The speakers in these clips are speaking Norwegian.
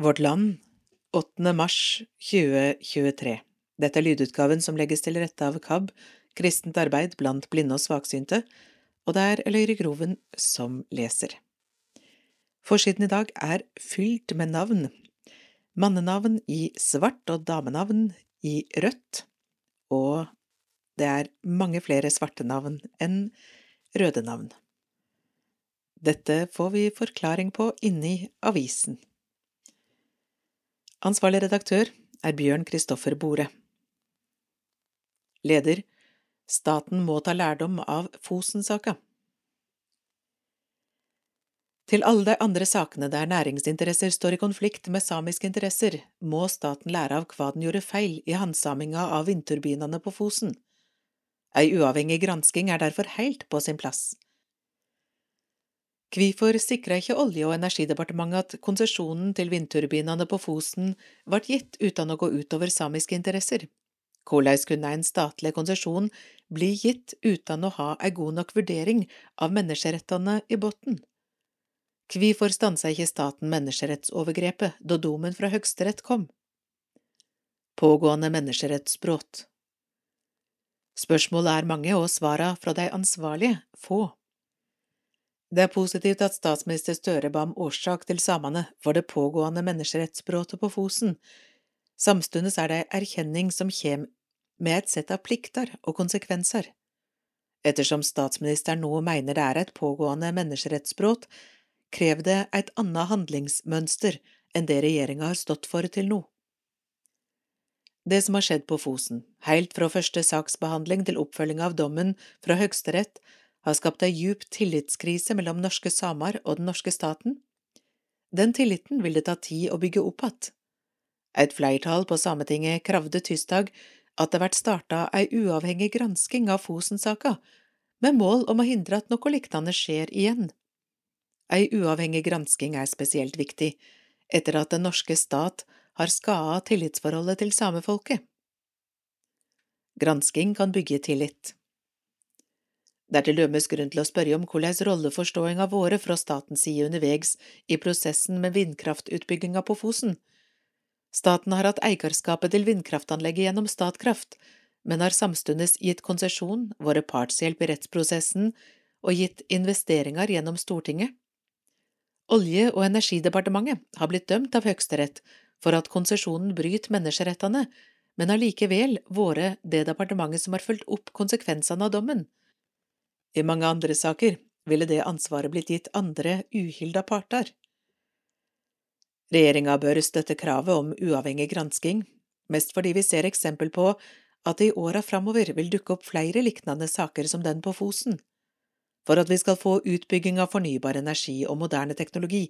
Vårt Land, 8. mars 2023 Dette er lydutgaven som legges til rette av KAB, Kristent arbeid blant blinde og svaksynte, og det er Løyre Groven som leser. Forsiden i dag er fylt med navn. Mannenavn i svart og damenavn i rødt, og det er mange flere svarte navn enn røde navn. Dette får vi forklaring på inni avisen. Ansvarlig redaktør er Bjørn Kristoffer Bore. Leder Staten må ta lærdom av Fosen-saka. Til alle de andre sakene der næringsinteresser står i konflikt med samiske interesser, må staten lære av hva den gjorde feil i handsaminga av vindturbinene på Fosen. Ei uavhengig gransking er derfor helt på sin plass. Kvifor sikra ikke Olje- og energidepartementet at konsesjonen til vindturbinene på Fosen ble gitt uten å gå utover samiske interesser? Hvordan kunne en statlig konsesjon bli gitt uten å ha ei god nok vurdering av menneskerettene i bunnen? Kvifor stansa ikke staten menneskerettsovergrepet da domen fra Høyesterett kom? Pågående menneskerettsbrudd Spørsmålet er mange og svara fra de ansvarlige få. Det er positivt at statsminister Støre ba om årsak til samene for det pågående menneskerettsbruddet på Fosen. Samtidig er det erkjenning som kommer med et sett av plikter og konsekvenser. Ettersom statsministeren nå mener det er et pågående menneskerettsbrudd, krever det et annet handlingsmønster enn det regjeringa har stått for til nå. Det som har skjedd på Fosen, helt fra første saksbehandling til oppfølging av dommen fra Høyesterett, har skapt ei djup tillitskrise mellom norske samer og den norske staten. Den tilliten vil det ta tid å bygge opp att. Et flertall på Sametinget kravde tirsdag at det ble starta ei uavhengig gransking av Fosen-saka, med mål om å hindre at noe lignende skjer igjen. Ei uavhengig gransking er spesielt viktig, etter at den norske stat har skada tillitsforholdet til samefolket. Gransking kan bygge tillit. Det er til dømes grunn til å spørre om hvordan rolleforståinga våre fra statens side undervegs i prosessen med vindkraftutbygginga på Fosen. Staten har hatt eierskapet til vindkraftanlegget gjennom Statkraft, men har samtidig gitt konsesjon, vært partshjelp i rettsprosessen og gitt investeringer gjennom Stortinget. Olje- og energidepartementet har blitt dømt av Høyesterett for at konsesjonen bryter menneskerettene, men har likevel vært det departementet som har fulgt opp konsekvensene av dommen. I mange andre saker ville det ansvaret blitt gitt andre uhilda parter. Regjeringa bør støtte kravet om uavhengig gransking, mest fordi vi ser eksempel på at det i åra framover vil dukke opp flere lignende saker som den på Fosen. For at vi skal få utbygging av fornybar energi og moderne teknologi,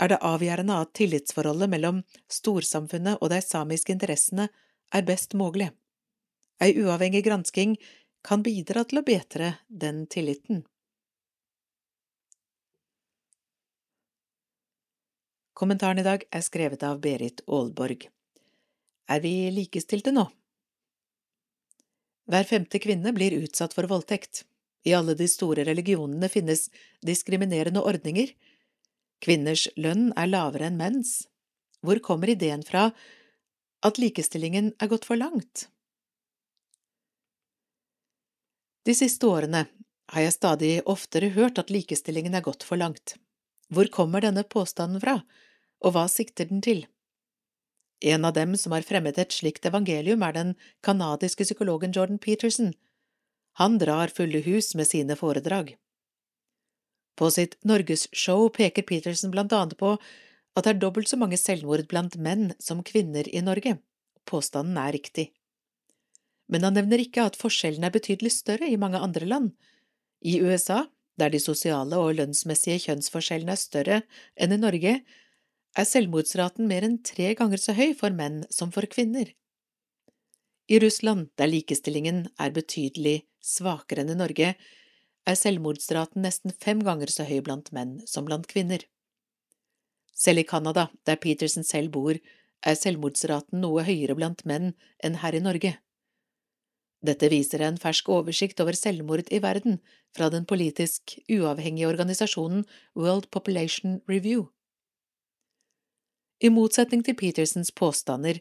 er det avgjørende at tillitsforholdet mellom storsamfunnet og de samiske interessene er best mulig. Ei uavhengig gransking kan bidra til å bedre den tilliten. Kommentaren i dag er skrevet av Berit Aalborg. Er vi likestilte nå? Hver femte kvinne blir utsatt for voldtekt. I alle de store religionene finnes diskriminerende ordninger. Kvinners lønn er lavere enn menns. Hvor kommer ideen fra at likestillingen er gått for langt? De siste årene har jeg stadig oftere hørt at likestillingen er gått for langt. Hvor kommer denne påstanden fra, og hva sikter den til? En av dem som har fremmet et slikt evangelium, er den canadiske psykologen Jordan Peterson. Han drar fulle hus med sine foredrag. På sitt norgesshow peker Peterson blant annet på at det er dobbelt så mange selvmord blant menn som kvinner i Norge. Påstanden er riktig men han nevner ikke at forskjellene er betydelig større i mange andre land. I USA, der de sosiale og lønnsmessige kjønnsforskjellene er større enn i Norge, er selvmordsraten mer enn tre ganger så høy for menn som for kvinner. I Russland, der likestillingen er betydelig svakere enn i Norge, er selvmordsraten nesten fem ganger så høy blant menn som blant kvinner. Selv i Canada, der Peterson selv bor, er selvmordsraten noe høyere blant menn enn her i Norge. Dette viser en fersk oversikt over selvmord i verden fra den politisk uavhengige organisasjonen World Population Review. I motsetning til Petersens påstander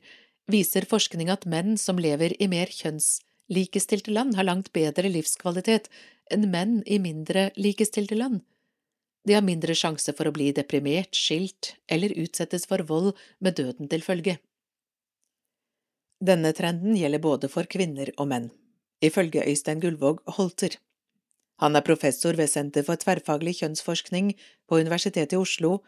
viser forskning at menn som lever i mer kjønnslikestilte land, har langt bedre livskvalitet enn menn i mindre likestilte land. De har mindre sjanse for å bli deprimert, skilt eller utsettes for vold med døden til følge. Denne trenden gjelder både for kvinner og menn, ifølge Øystein Gullvåg Holter. Han er professor ved Senter for tverrfaglig kjønnsforskning på Universitetet i Oslo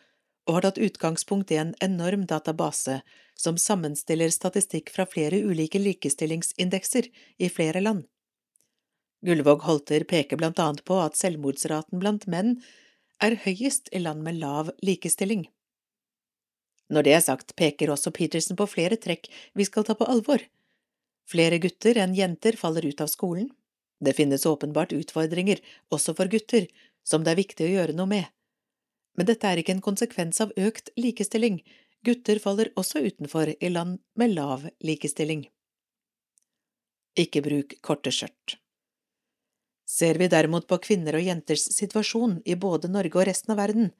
og har tatt utgangspunkt i en enorm database som sammenstiller statistikk fra flere ulike likestillingsindekser i flere land. Gullvåg Holter peker blant annet på at selvmordsraten blant menn er høyest i land med lav likestilling. Når det er sagt, peker også Petersen på flere trekk vi skal ta på alvor. Flere gutter enn jenter faller ut av skolen. Det finnes åpenbart utfordringer, også for gutter, som det er viktig å gjøre noe med. Men dette er ikke en konsekvens av økt likestilling, gutter faller også utenfor i land med lav likestilling. Ikke bruk korte skjørt. Ser vi derimot på kvinner og jenters situasjon i både Norge og resten av verden,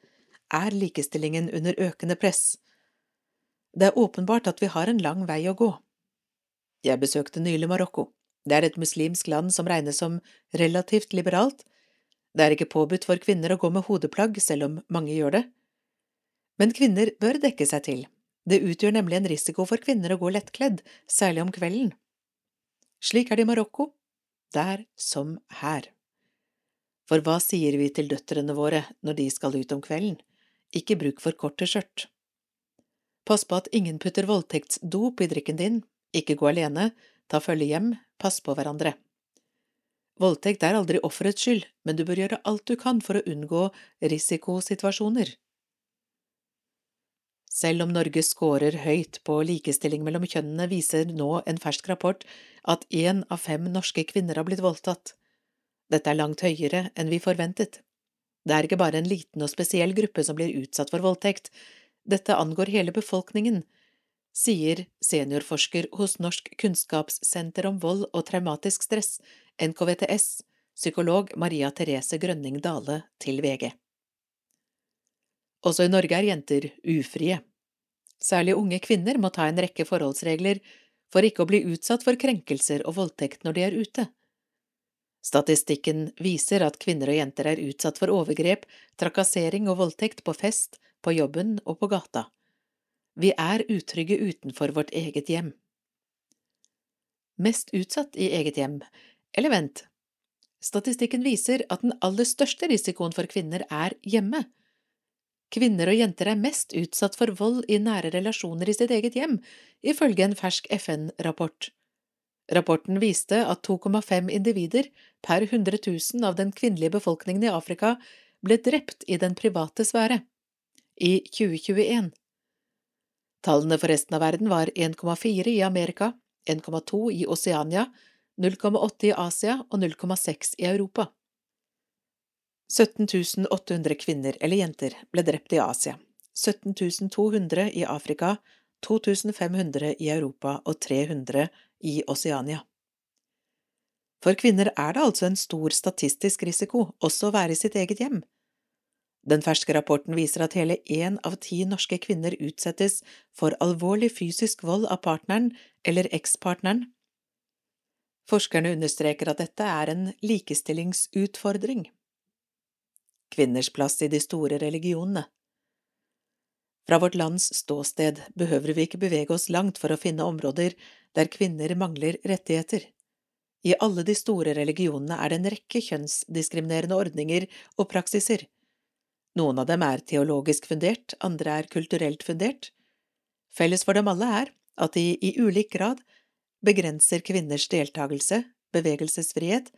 er likestillingen under økende press. Det er åpenbart at vi har en lang vei å gå. Jeg besøkte nylig Marokko. Det er et muslimsk land som regnes som relativt liberalt, det er ikke påbudt for kvinner å gå med hodeplagg, selv om mange gjør det. Men kvinner bør dekke seg til, det utgjør nemlig en risiko for kvinner å gå lettkledd, særlig om kvelden. Slik er det i Marokko, der som her. For hva sier vi til døtrene våre når de skal ut om kvelden? Ikke bruk for korte skjørt. Pass på at ingen putter voldtektsdop i drikken din, ikke gå alene, ta følge hjem, pass på hverandre. Voldtekt er aldri offerets skyld, men du bør gjøre alt du kan for å unngå risikosituasjoner. Selv om Norge scorer høyt på likestilling mellom kjønnene, viser nå en fersk rapport at én av fem norske kvinner har blitt voldtatt. Dette er langt høyere enn vi forventet. Det er ikke bare en liten og spesiell gruppe som blir utsatt for voldtekt, dette angår hele befolkningen, sier seniorforsker hos Norsk kunnskapssenter om vold og traumatisk stress, NKVTS, psykolog Maria Therese Grønning Dale til VG. Også i Norge er jenter ufrie. Særlig unge kvinner må ta en rekke forholdsregler for ikke å bli utsatt for krenkelser og voldtekt når de er ute. Statistikken viser at kvinner og jenter er utsatt for overgrep, trakassering og voldtekt på fest, på jobben og på gata. Vi er utrygge utenfor vårt eget hjem. Mest utsatt i eget hjem eller vent, statistikken viser at den aller største risikoen for kvinner er hjemme. Kvinner og jenter er mest utsatt for vold i nære relasjoner i sitt eget hjem, ifølge en fersk FN-rapport. Rapporten viste at 2,5 individer per 100 000 av den kvinnelige befolkningen i Afrika ble drept i den private sfære. I 2021. Tallene for resten av verden var 1,4 i Amerika, 1,2 i Oseania 0,8 i Asia og 0,6 i Europa. 17 800 kvinner eller jenter ble drept i Asia, 17 200 i Afrika, 2500 i Europa og 300 i Oseania. For kvinner er det altså en stor statistisk risiko også å være i sitt eget hjem. Den ferske rapporten viser at hele én av ti norske kvinner utsettes for alvorlig fysisk vold av partneren eller ekspartneren Forskerne understreker at dette er en likestillingsutfordring. Kvinners plass i de store religionene Fra vårt lands ståsted behøver vi ikke bevege oss langt for å finne områder der kvinner mangler rettigheter. I alle de store religionene er det en rekke kjønnsdiskriminerende ordninger og praksiser. Noen av dem er teologisk fundert, andre er kulturelt fundert. Felles for dem alle er at de i ulik grad begrenser kvinners deltakelse, bevegelsesfrihet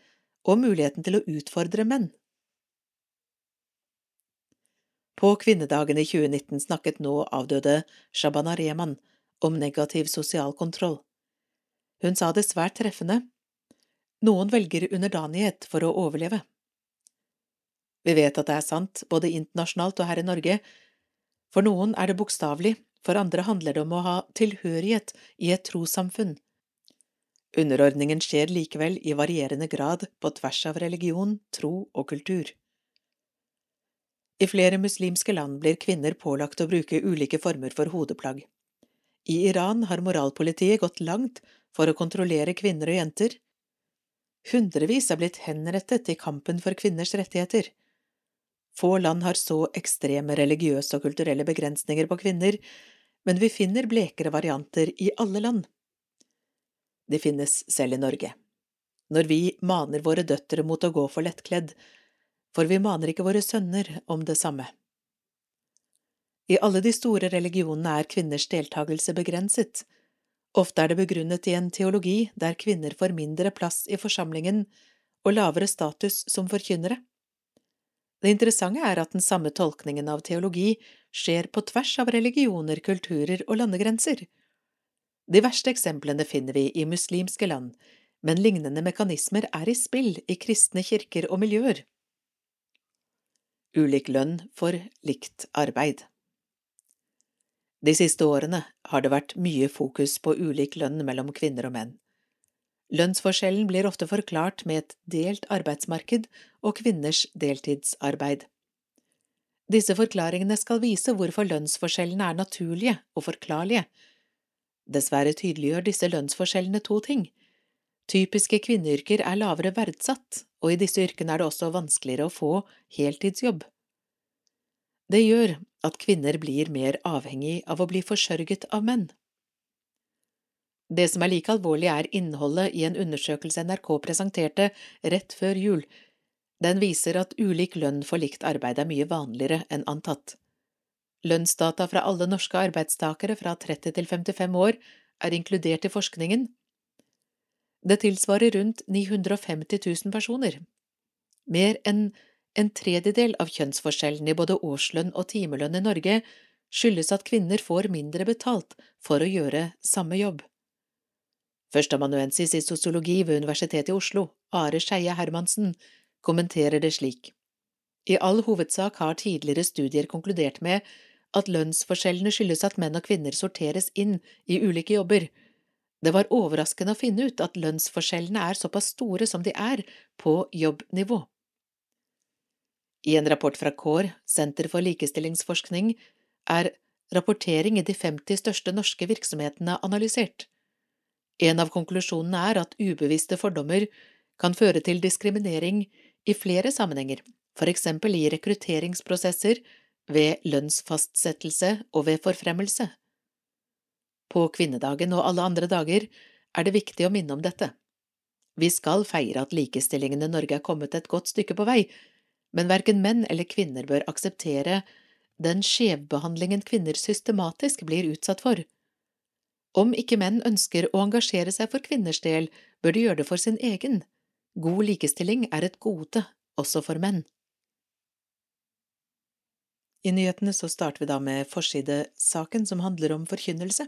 og muligheten til å utfordre menn. På kvinnedagen i 2019 snakket nå avdøde Shabana Rehman om negativ sosial kontroll. Hun sa det svært treffende. Noen velger underdanighet for å overleve. Vi vet at det er sant, både internasjonalt og her i Norge. For noen er det bokstavelig, for andre handler det om å ha tilhørighet i et trossamfunn, Underordningen skjer likevel i varierende grad på tvers av religion, tro og kultur. I flere muslimske land blir kvinner pålagt å bruke ulike former for hodeplagg. I Iran har moralpolitiet gått langt for å kontrollere kvinner og jenter. Hundrevis er blitt henrettet i kampen for kvinners rettigheter. Få land har så ekstreme religiøse og kulturelle begrensninger på kvinner, men vi finner blekere varianter i alle land. De finnes selv i Norge. Når vi maner våre døtre mot å gå for lettkledd, for vi maner ikke våre sønner om det samme. I alle de store religionene er kvinners deltakelse begrenset. Ofte er det begrunnet i en teologi der kvinner får mindre plass i forsamlingen og lavere status som forkynnere. Det interessante er at den samme tolkningen av teologi skjer på tvers av religioner, kulturer og landegrenser. De verste eksemplene finner vi i muslimske land, men lignende mekanismer er i spill i kristne kirker og miljøer. Ulik lønn for likt arbeid De siste årene har det vært mye fokus på ulik lønn mellom kvinner og menn. Lønnsforskjellen blir ofte forklart med et delt arbeidsmarked og kvinners deltidsarbeid. Disse forklaringene skal vise hvorfor lønnsforskjellene er naturlige og forklarlige. Dessverre tydeliggjør disse lønnsforskjellene to ting. Typiske kvinneyrker er lavere verdsatt, og i disse yrkene er det også vanskeligere å få heltidsjobb. Det gjør at kvinner blir mer avhengig av å bli forsørget av menn. Det som er like alvorlig, er innholdet i en undersøkelse NRK presenterte rett før jul. Den viser at ulik lønn for likt arbeid er mye vanligere enn antatt. Lønnsdata fra alle norske arbeidstakere fra 30 til 55 år er inkludert i forskningen. Det tilsvarer rundt 950 000 personer. Mer enn en tredjedel av kjønnsforskjellen i både årslønn og timelønn i Norge skyldes at kvinner får mindre betalt for å gjøre samme jobb. Førsteamanuensis i sosiologi ved Universitetet i Oslo, Are Skeie Hermansen, kommenterer det slik. I all hovedsak har tidligere studier konkludert med at lønnsforskjellene skyldes at menn og kvinner sorteres inn i ulike jobber. Det var overraskende å finne ut at lønnsforskjellene er såpass store som de er på jobbnivå. I en rapport fra CORE, Senter for likestillingsforskning, er rapportering i de 50 største norske virksomhetene analysert. En av konklusjonene er at ubevisste fordommer kan føre til diskriminering i flere sammenhenger, for eksempel i rekrutteringsprosesser, ved lønnsfastsettelse og ved forfremmelse. På kvinnedagen og alle andre dager er det viktig å minne om dette. Vi skal feire at likestillingen i Norge er kommet et godt stykke på vei, men verken menn eller kvinner bør akseptere den skjevbehandlingen kvinner systematisk blir utsatt for. Om ikke menn ønsker å engasjere seg for kvinners del, bør de gjøre det for sin egen. God likestilling er et gode, også for menn. I nyhetene så starter vi da med forsidesaken som handler om forkynnelse.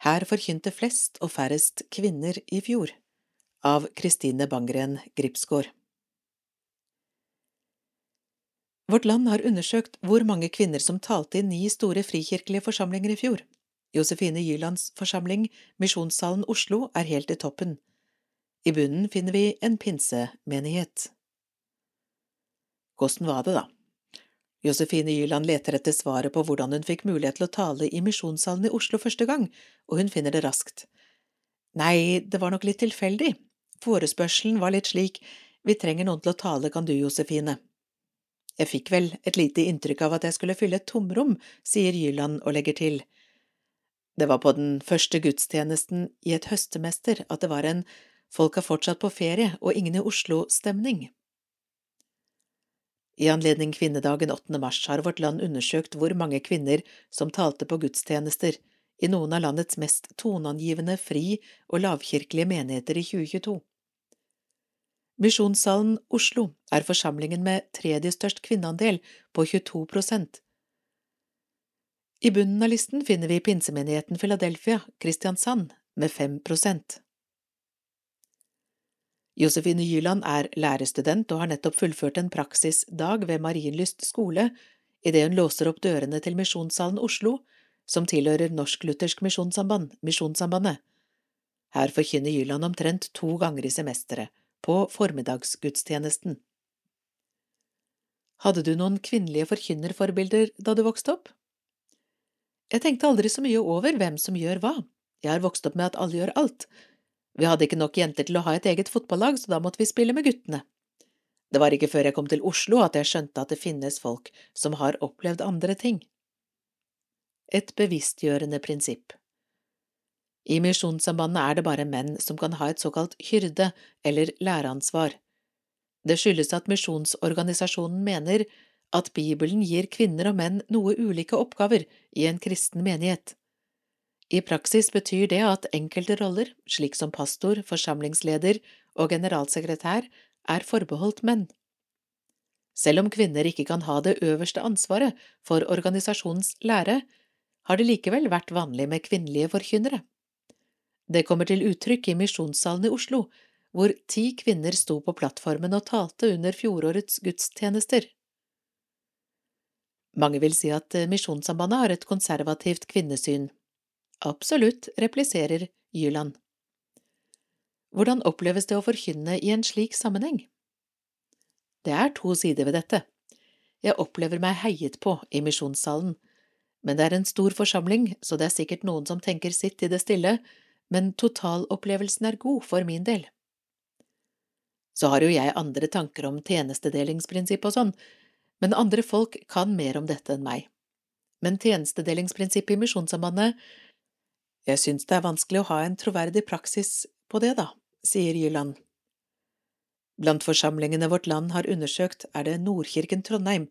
Her forkynte flest og færrest kvinner i fjor, av Kristine Bangren Gripsgård. Vårt Land har undersøkt hvor mange kvinner som talte i ni store frikirkelige forsamlinger i fjor. Josefine Jylands forsamling, Misjonssalen Oslo, er helt i toppen. I bunnen finner vi en pinsemenighet. Hvordan var det, da? Josefine Jyland leter etter svaret på hvordan hun fikk mulighet til å tale i Misjonssalen i Oslo første gang, og hun finner det raskt. Nei, det var nok litt tilfeldig. Forespørselen var litt slik, vi trenger noen til å tale, kan du, Josefine. Jeg fikk vel et lite inntrykk av at jeg skulle fylle et tomrom, sier Jyland og legger til. Det var på den første gudstjenesten i et høstemester at det var en folk har fortsatt på ferie og ingen i Oslo-stemning. I anledning kvinnedagen 8. mars har Vårt Land undersøkt hvor mange kvinner som talte på gudstjenester i noen av landets mest toneangivende fri- og lavkirkelige menigheter i 2022. Misjonssalen Oslo er forsamlingen med tredje størst kvinneandel, på 22 prosent, i bunnen av listen finner vi pinsemenigheten Philadelphia, Kristiansand, med fem prosent. Josefine Gyland er lærerstudent og har nettopp fullført en praksisdag ved Marienlyst skole idet hun låser opp dørene til Misjonssalen Oslo, som tilhører Norsk-Luthersk Misjonssamband, Misjonssambandet. Her forkynner Gyland omtrent to ganger i semesteret, på formiddagsgudstjenesten. Hadde du noen kvinnelige forkynnerforbilder da du vokste opp? Jeg tenkte aldri så mye over hvem som gjør hva, jeg har vokst opp med at alle gjør alt. Vi hadde ikke nok jenter til å ha et eget fotballag, så da måtte vi spille med guttene. Det var ikke før jeg kom til Oslo at jeg skjønte at det finnes folk som har opplevd andre ting. Et bevisstgjørende prinsipp I Misjonssambandet er det bare menn som kan ha et såkalt hyrde- eller læreansvar. Det skyldes at misjonsorganisasjonen mener at Bibelen gir kvinner og menn noe ulike oppgaver i en kristen menighet. I praksis betyr det at enkelte roller, slik som pastor, forsamlingsleder og generalsekretær, er forbeholdt menn. Selv om kvinner ikke kan ha det øverste ansvaret for organisasjonens lære, har det likevel vært vanlig med kvinnelige forkynnere. Det kommer til uttrykk i Misjonssalen i Oslo, hvor ti kvinner sto på plattformen og talte under fjorårets gudstjenester. Mange vil si at Misjonssambandet har et konservativt kvinnesyn. Absolutt, repliserer Jyland. Hvordan oppleves det å forkynne i en slik sammenheng? Det er to sider ved dette. Jeg opplever meg heiet på i misjonssalen, men det er en stor forsamling, så det er sikkert noen som tenker sitt i det stille, men totalopplevelsen er god for min del. Så har jo jeg andre tanker om tjenestedelingsprinsipp og sånn, men andre folk kan mer om dette enn meg. Men tjenestedelingsprinsippet i Misjonssambandet… Jeg synes det er vanskelig å ha en troverdig praksis på det, da, sier Jylland. Blant forsamlingene vårt land har undersøkt, er det Nordkirken Trondheim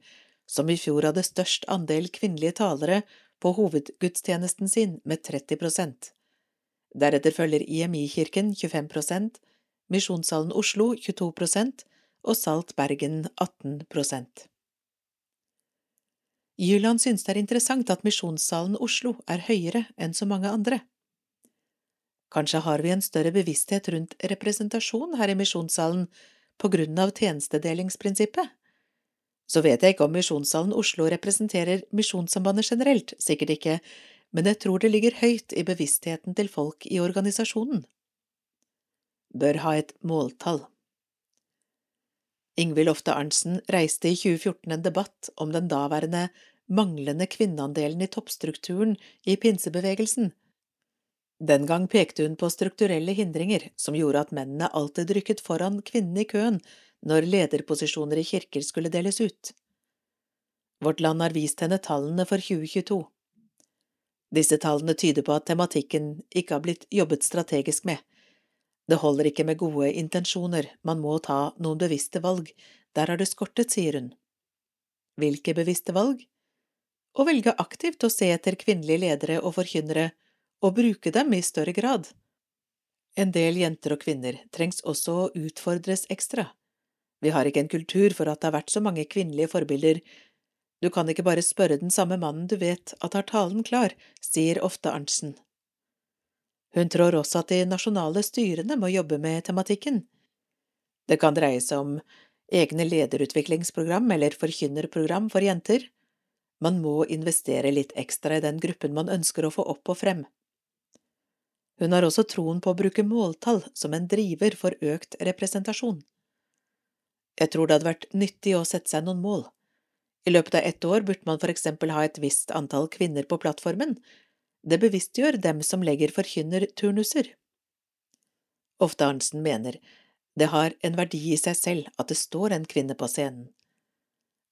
som i fjor hadde størst andel kvinnelige talere på hovedgudstjenesten sin med 30 prosent. Deretter følger IMI-kirken 25 prosent, Misjonssalen Oslo 22 prosent og Salt Bergen 18 Jylland synes det er interessant at Misjonssalen Oslo er høyere enn så mange andre. Kanskje har vi en større bevissthet rundt representasjon her i Misjonssalen på grunn av tjenestedelingsprinsippet? Så vet jeg ikke om Misjonssalen Oslo representerer Misjonssambandet generelt, sikkert ikke, men jeg tror det ligger høyt i bevisstheten til folk i organisasjonen. Bør ha et måltall. Ingvild Lofte Arntzen reiste i 2014 en debatt om den daværende manglende kvinneandelen i toppstrukturen i pinsebevegelsen. Den gang pekte hun på strukturelle hindringer som gjorde at mennene alltid rykket foran kvinnene i køen når lederposisjoner i kirker skulle deles ut. Vårt Land har vist henne tallene for 2022. Disse tallene tyder på at tematikken ikke har blitt jobbet strategisk med. Det holder ikke med gode intensjoner, man må ta noen bevisste valg, der har det skortet, sier hun. Hvilke bevisste valg? Å velge aktivt å se etter kvinnelige ledere og forkynnere, og bruke dem i større grad. En del jenter og kvinner trengs også å utfordres ekstra. Vi har ikke en kultur for at det har vært så mange kvinnelige forbilder. Du kan ikke bare spørre den samme mannen du vet at har talen klar, sier ofte Arntzen. Hun tror også at de nasjonale styrene må jobbe med tematikken. Det kan dreie seg om egne lederutviklingsprogram eller forkynnerprogram for jenter, man må investere litt ekstra i den gruppen man ønsker å få opp og frem. Hun har også troen på å bruke måltall som en driver for økt representasjon. Jeg tror det hadde vært nyttig å sette seg noen mål. I løpet av ett år burde man for eksempel ha et visst antall kvinner på plattformen. Det bevisstgjør dem som legger forkynnerturnuser. Ofte Arntzen mener det har en verdi i seg selv at det står en kvinne på scenen.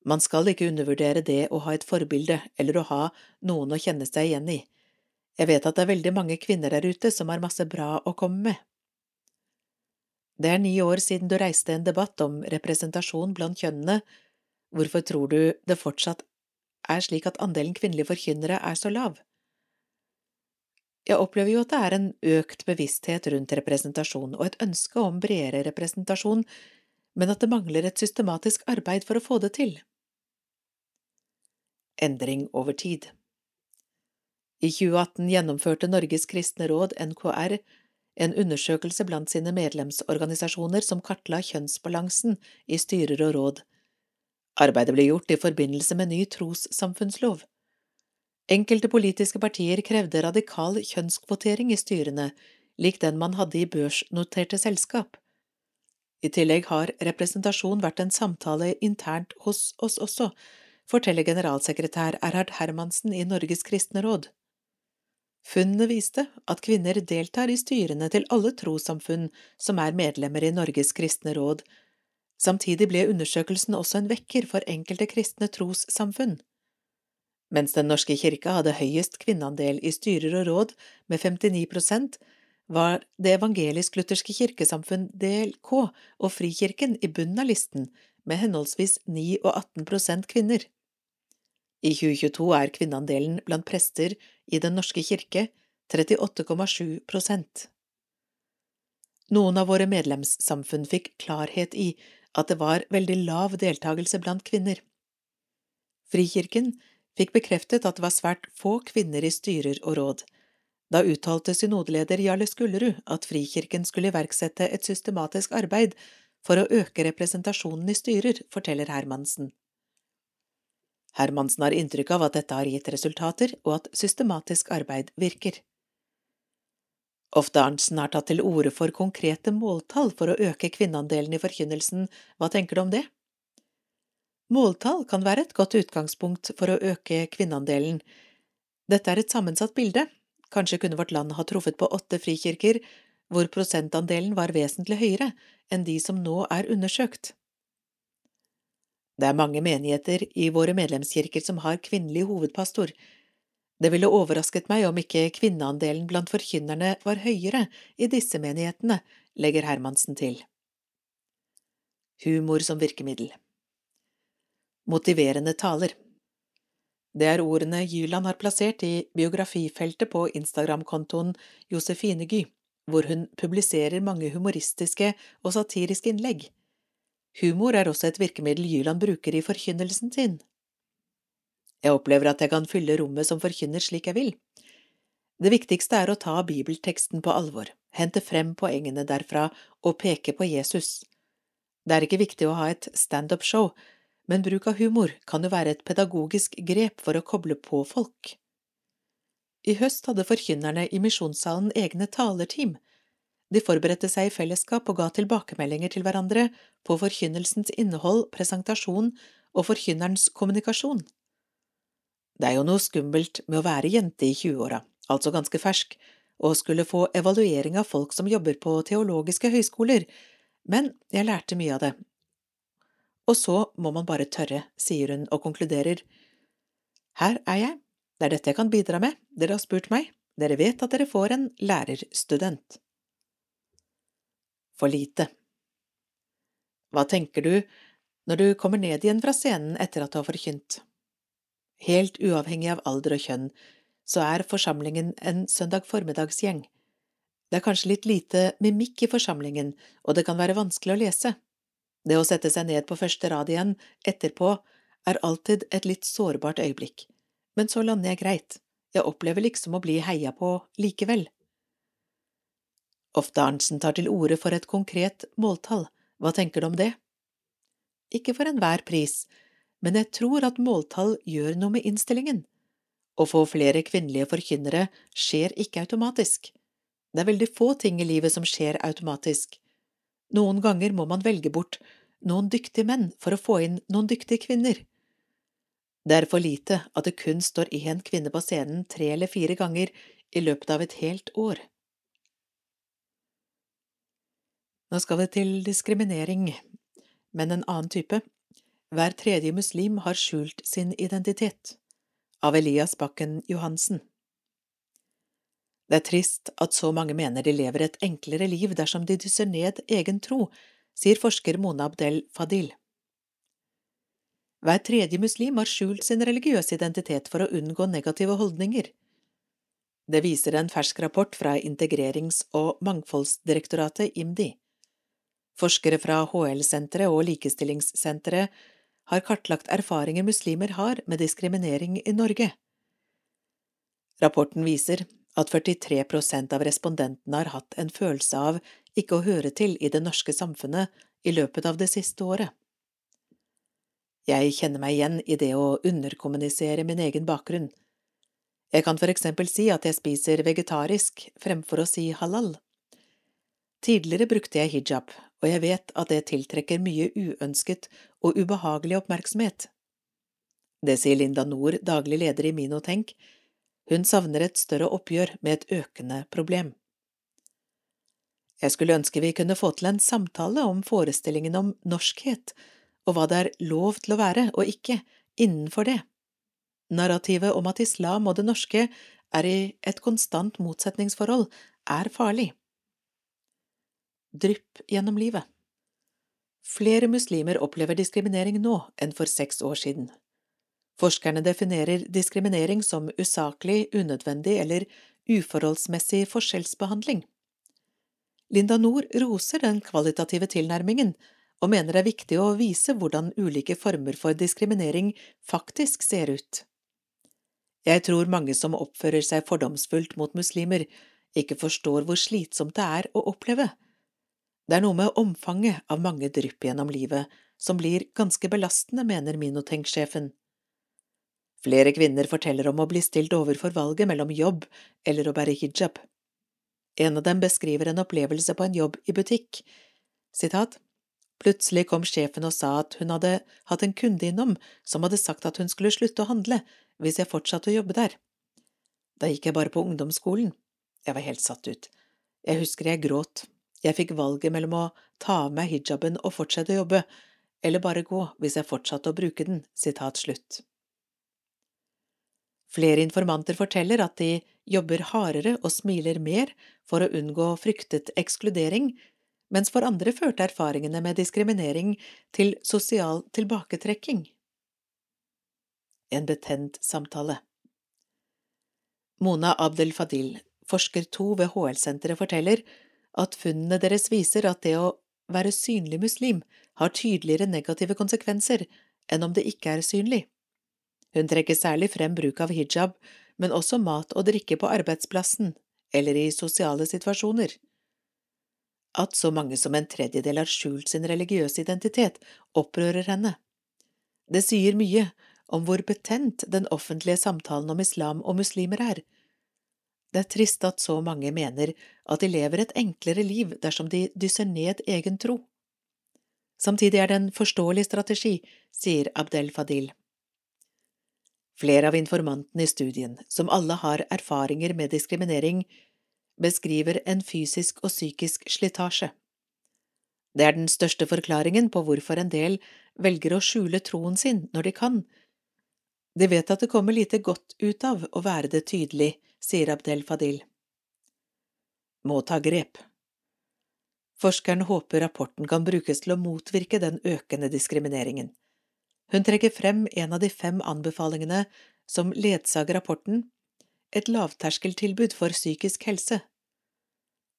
Man skal ikke undervurdere det å ha et forbilde eller å ha noen å kjenne seg igjen i. Jeg vet at det er veldig mange kvinner der ute som har masse bra å komme med. Det er ni år siden du reiste en debatt om representasjon blant kjønnene. Hvorfor tror du det fortsatt er slik at andelen kvinnelige forkynnere er så lav? Jeg opplever jo at det er en økt bevissthet rundt representasjon og et ønske om bredere representasjon, men at det mangler et systematisk arbeid for å få det til endring over tid. I 2018 gjennomførte Norges kristne råd, NKR, en undersøkelse blant sine medlemsorganisasjoner som kartla kjønnsbalansen i styrer og råd. Arbeidet ble gjort i forbindelse med ny trossamfunnslov. Enkelte politiske partier krevde radikal kjønnskvotering i styrene, lik den man hadde i børsnoterte selskap. I tillegg har representasjon vært en samtale internt hos oss også, forteller generalsekretær Erhard Hermansen i Norges kristne råd. Funnene viste at kvinner deltar i styrene til alle trossamfunn som er medlemmer i Norges kristne råd. Samtidig ble undersøkelsen også en vekker for enkelte kristne trossamfunn. Mens Den norske kirke hadde høyest kvinneandel i styrer og råd, med 59 prosent, var Det evangelisk-lutherske kirkesamfunn DLK og Frikirken i bunnen av listen, med henholdsvis 9 og 18 prosent kvinner. I 2022 er kvinneandelen blant prester i Den norske kirke 38,7 prosent. Noen av våre medlemssamfunn fikk klarhet i at det var veldig lav deltakelse blant kvinner. Frikirken fikk bekreftet at det var svært få kvinner i styrer og råd, da uttalte synodeleder Jarle Skullerud at Frikirken skulle iverksette et systematisk arbeid for å øke representasjonen i styrer, forteller Hermansen. Hermansen har inntrykk av at dette har gitt resultater, og at systematisk arbeid virker. Ofte Arntzen har tatt til orde for konkrete måltall for å øke kvinneandelen i forkynnelsen, hva tenker du om det? Måltall kan være et godt utgangspunkt for å øke kvinneandelen. Dette er et sammensatt bilde, Kanskje kunne vårt land ha truffet på åtte frikirker hvor prosentandelen var vesentlig høyere enn de som nå er undersøkt. Det er mange menigheter i våre medlemskirker som har kvinnelig hovedpastor. Det ville overrasket meg om ikke kvinneandelen blant forkynnerne var høyere i disse menighetene, legger Hermansen til. Humor som virkemiddel Motiverende taler det er ordene Jyland har plassert i biografifeltet på Instagram-kontoen Josefine Gy, hvor hun publiserer mange humoristiske og satiriske innlegg. Humor er også et virkemiddel Jyland bruker i forkynnelsen sin. Jeg opplever at jeg kan fylle rommet som forkynner slik jeg vil. Det viktigste er å ta bibelteksten på alvor, hente frem poengene derfra og peke på Jesus. Det er ikke viktig å ha et standup-show, men bruk av humor kan jo være et pedagogisk grep for å koble på folk. I høst hadde forkynnerne i misjonssalen egne talerteam. De forberedte seg i fellesskap og ga tilbakemeldinger til hverandre på forkynnelsens innhold, presentasjon og forkynnerens kommunikasjon. Det er jo noe skummelt med å være jente i 20-åra, altså ganske fersk, og skulle få evaluering av folk som jobber på teologiske høyskoler, men jeg lærte mye av det, og så må man bare tørre, sier hun og konkluderer. Her er jeg, det er dette jeg kan bidra med, dere har spurt meg, dere vet at dere får en lærerstudent. For lite. Hva tenker du når du kommer ned igjen fra scenen etter at du har forkynt? Helt uavhengig av alder og kjønn, så er forsamlingen en søndag formiddagsgjeng. Det er kanskje litt lite mimikk i forsamlingen, og det kan være vanskelig å lese. Det å sette seg ned på første rad igjen, etterpå, er alltid et litt sårbart øyeblikk, men så lander jeg greit, jeg opplever liksom å bli heia på likevel. Ofte Arntzen tar til orde for et konkret måltall, hva tenker du om det? Ikke for enhver pris, men jeg tror at måltall gjør noe med innstillingen. Å få flere kvinnelige forkynnere skjer ikke automatisk. Det er veldig få ting i livet som skjer automatisk. Noen ganger må man velge bort noen dyktige menn for å få inn noen dyktige kvinner. Det er for lite at det kun står én kvinne på scenen tre eller fire ganger i løpet av et helt år. Nå skal vi til diskriminering, men en annen type. Hver tredje muslim har skjult sin identitet. Av Elias Bakken Johansen. Det er trist at så mange mener de lever et enklere liv dersom de dysser ned egen tro sier forsker Mona Abdel Fadil. Hver tredje muslim har skjult sin religiøse identitet for å unngå negative holdninger. Det viser en fersk rapport fra Integrerings- og mangfoldsdirektoratet, IMDi. Forskere fra HL-senteret og Likestillingssenteret har kartlagt erfaringer muslimer har med diskriminering i Norge. Rapporten viser at 43% av respondentene har hatt en følelse av ikke å høre til i det norske samfunnet i løpet av det siste året. Jeg kjenner meg igjen i det å underkommunisere min egen bakgrunn. Jeg kan for eksempel si at jeg spiser vegetarisk fremfor å si halal. Tidligere brukte jeg hijab, og jeg vet at det tiltrekker mye uønsket og ubehagelig oppmerksomhet. Det sier Linda Nord, daglig leder i Minotenk. Hun savner et større oppgjør med et økende problem. Jeg skulle ønske vi kunne få til en samtale om forestillingen om norskhet, og hva det er lov til å være og ikke innenfor det. Narrativet om at islam og det norske er i et konstant motsetningsforhold, er farlig. Drypp gjennom livet Flere muslimer opplever diskriminering nå enn for seks år siden. Forskerne definerer diskriminering som usaklig, unødvendig eller uforholdsmessig forskjellsbehandling. Linda Nord roser den kvalitative tilnærmingen og mener det er viktig å vise hvordan ulike former for diskriminering faktisk ser ut. Jeg tror mange som oppfører seg fordomsfullt mot muslimer, ikke forstår hvor slitsomt det er å oppleve. Det er noe med omfanget av mange drypp gjennom livet som blir ganske belastende, mener Minotenk-sjefen. Flere kvinner forteller om å bli stilt overfor valget mellom jobb eller å bære hijab. En av dem beskriver en opplevelse på en jobb i butikk. Sitat. Plutselig kom sjefen og sa at hun hadde hatt en kunde innom som hadde sagt at hun skulle slutte å handle hvis jeg fortsatte å jobbe der. Da gikk jeg bare på ungdomsskolen. Jeg var helt satt ut. Jeg husker jeg gråt. Jeg fikk valget mellom å ta av meg hijaben og fortsette å jobbe, eller bare gå hvis jeg fortsatte å bruke den. Sitat slutt. Flere informanter forteller at de jobber hardere og smiler mer for å unngå fryktet ekskludering, mens for andre førte erfaringene med diskriminering til sosial tilbaketrekking. En betent samtale Mona Abdel Fadil, forsker to ved HL-senteret, forteller at funnene deres viser at det å være synlig muslim har tydeligere negative konsekvenser enn om det ikke er synlig. Hun trekker særlig frem bruk av hijab, men også mat og drikke på arbeidsplassen eller i sosiale situasjoner. At så mange som en tredjedel har skjult sin religiøse identitet, opprører henne. Det sier mye om hvor betent den offentlige samtalen om islam og muslimer er. Det er trist at så mange mener at de lever et enklere liv dersom de dysser ned egen tro. Samtidig er det en forståelig strategi, sier Abdel Fadil. Flere av informantene i studien, som alle har erfaringer med diskriminering, beskriver en fysisk og psykisk slitasje. Det er den største forklaringen på hvorfor en del velger å skjule troen sin når de kan. De vet at det kommer lite godt ut av å være det tydelig, sier Abdel Fadil. Må ta grep. Forskeren håper rapporten kan brukes til å motvirke den økende diskrimineringen. Hun trekker frem en av de fem anbefalingene som ledsager rapporten, et lavterskeltilbud for psykisk helse.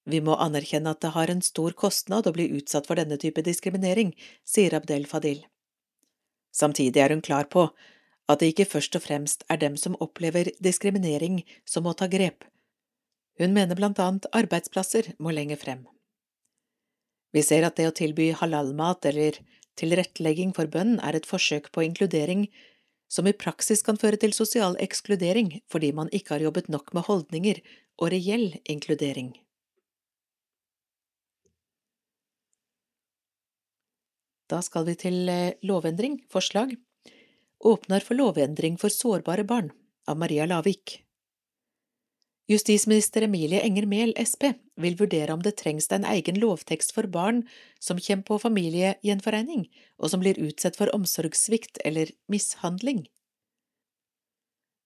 Vi må anerkjenne at det har en stor kostnad å bli utsatt for denne type diskriminering, sier Abdel Fadil. Samtidig er hun klar på at det ikke først og fremst er dem som opplever diskriminering som må ta grep. Hun mener blant annet arbeidsplasser må lenger frem. Vi ser at det å tilby halalmat eller Tilrettelegging for bønn er et forsøk på inkludering som i praksis kan føre til sosial ekskludering fordi man ikke har jobbet nok med holdninger og reell inkludering. Da skal vi til eh, lovendring, forslag. Åpner for lovendring for sårbare barn, av Maria Lavik. Justisminister Emilie Enger Mehl, Sp, vil vurdere om det trengs en egen lovtekst for barn som kommer på familiegjenforening, og som blir utsatt for omsorgssvikt eller mishandling.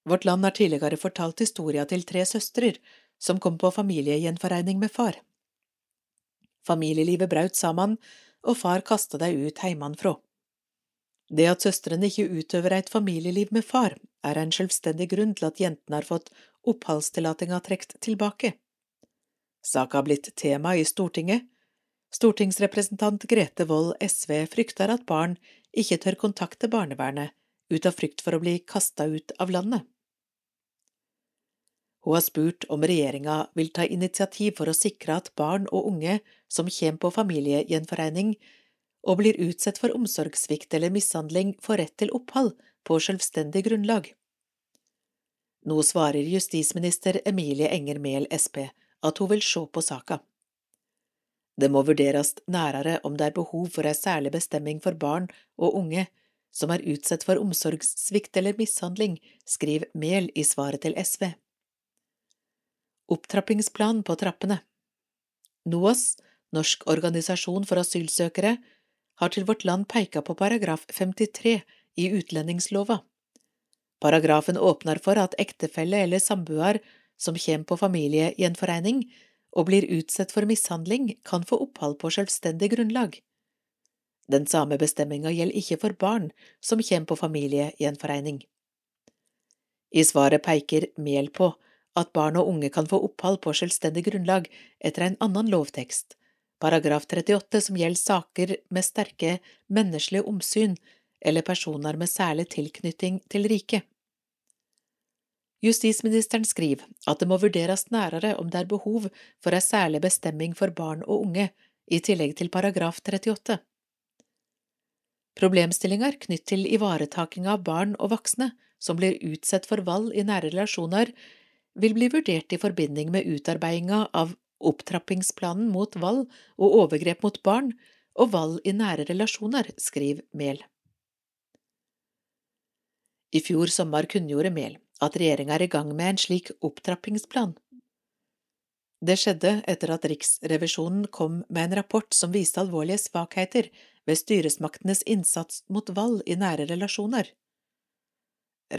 Vårt Land har tidligere fortalt historia til tre søstre som kom på familiegjenforening med far. Familielivet braut sammen, og far kasta dei ut heimanfrå. Det at søstrene ikke utøver et familieliv med far, er en selvstendig grunn til at jentene har fått oppholdstillatelsen trukket tilbake. Saka har blitt tema i Stortinget. Stortingsrepresentant Grete Wold SV frykter at barn ikke tør kontakte barnevernet ut av frykt for å bli kasta ut av landet. Hun har spurt om regjeringa vil ta initiativ for å sikre at barn og unge som kommer på familiegjenforening og blir utsatt for omsorgssvikt eller mishandling, får rett til opphold på selvstendig grunnlag. Nå svarer justisminister Emilie Enger Mehl Sp at hun vil se på saka. Det må vurderes nærere om det er behov for ei særlig bestemming for barn og unge som er utsatt for omsorgssvikt eller mishandling, skriver Mehl i svaret til SV. Opptrappingsplan på trappene NOAS, Norsk organisasjon for asylsøkere, har til Vårt Land peka på paragraf 53 i utlendingslova. Paragrafen åpner for at ektefelle eller samboer som kommer på familiegjenforening og blir utsatt for mishandling, kan få opphold på selvstendig grunnlag. Den samme bestemminga gjelder ikke for barn som kommer på familiegjenforening. I svaret peker Mehl på at barn og unge kan få opphold på selvstendig grunnlag etter en annen lovtekst, paragraf 38 som gjelder saker med sterke menneskelige omsyn eller personer med særlig tilknytning til riket. Justisministeren skriver at det må vurderes nærere om det er behov for ei særlig bestemming for barn og unge, i tillegg til paragraf 38. Problemstillinger knytt til ivaretaking av barn og voksne som blir utsatt for vold i nære relasjoner, vil bli vurdert i forbinding med utarbeidinga av opptrappingsplanen mot vold og overgrep mot barn og vold i nære relasjoner, skriver Mehl. I fjor sommer kunngjorde Mehl at regjeringa er i gang med en slik opptrappingsplan. Det skjedde etter at Riksrevisjonen kom med en rapport som viste alvorlige svakheter ved styresmaktenes innsats mot vold i nære relasjoner.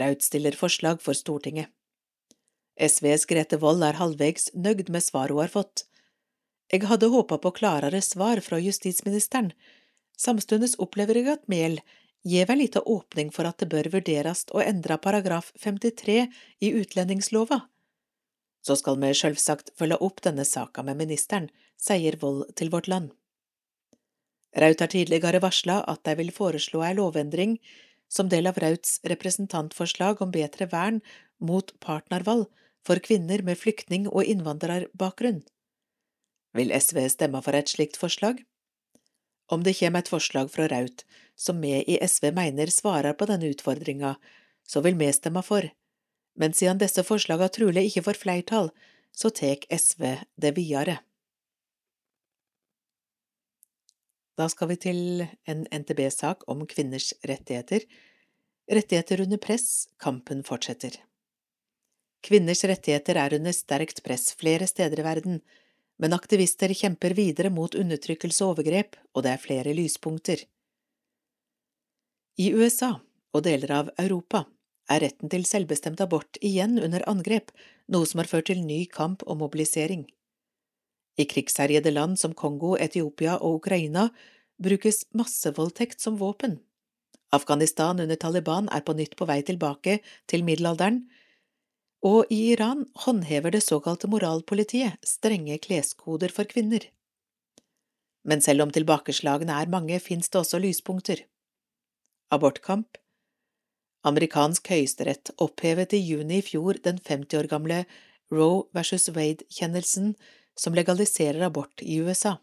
Raut stiller forslag for Stortinget. SVs Grete Wold er halvvegs nøgd med svaret hun har fått. Jeg hadde håpa på klarere svar fra justisministeren. Samtidig opplever jeg at Mehl gir ei lite åpning for at det bør vurderes å endre paragraf 53 i utlendingslova. Så skal vi selvsagt følge opp denne saka med ministeren, sier Vold til Vårt Land. Raut har tidligere varsla at de vil foreslå ei lovendring som del av Rauts representantforslag om bedre vern mot partnervold for kvinner med flyktning- og innvandrerbakgrunn. Vil SV stemme for et slikt forslag? Om det kommer et forslag fra Raut som vi i SV mener svarer på denne utfordringa, så vil vi stemme for, men siden disse forslagene trolig ikke får flertall, så tar SV det videre. Da skal vi til en NTB-sak om kvinners rettigheter. Rettigheter under press, kampen fortsetter. Kvinners rettigheter er under sterkt press flere steder i verden, men aktivister kjemper videre mot undertrykkelse og overgrep, og det er flere lyspunkter. I USA og deler av Europa er retten til selvbestemt abort igjen under angrep, noe som har ført til ny kamp og mobilisering. I krigsherjede land som Kongo, Etiopia og Ukraina brukes massevoldtekt som våpen. Afghanistan under Taliban er på nytt på vei tilbake til middelalderen, og i Iran håndhever det såkalte moralpolitiet strenge kleskoder for kvinner. Men selv om tilbakeslagene er mange, finnes det også lyspunkter. Abortkamp Amerikansk høyesterett opphevet i juni i fjor den 50 år gamle Roe versus Wade-kjennelsen som legaliserer abort i USA.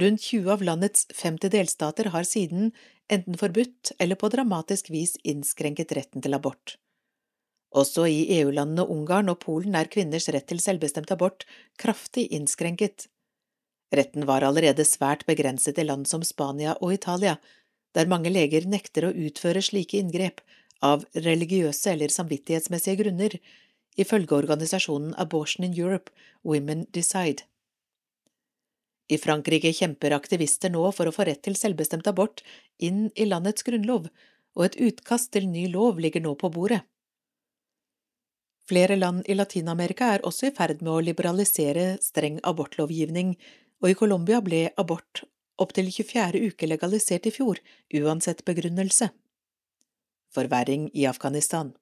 Rundt 20 av landets 50 delstater har siden enten forbudt eller på dramatisk vis innskrenket retten til abort. Også i EU-landene Ungarn og Polen er kvinners rett til selvbestemt abort kraftig innskrenket. Retten var allerede svært begrenset i land som Spania og Italia, der mange leger nekter å utføre slike inngrep av religiøse eller samvittighetsmessige grunner, ifølge organisasjonen Abortion in Europe, Women Decide. I Frankrike kjemper aktivister nå for å få rett til selvbestemt abort inn i landets grunnlov, og et utkast til ny lov ligger nå på bordet. Flere land i Latin-Amerika er også i ferd med å liberalisere streng abortlovgivning, og i Colombia ble abort opptil 24. uke legalisert i fjor, uansett begrunnelse. Forverring i Afghanistan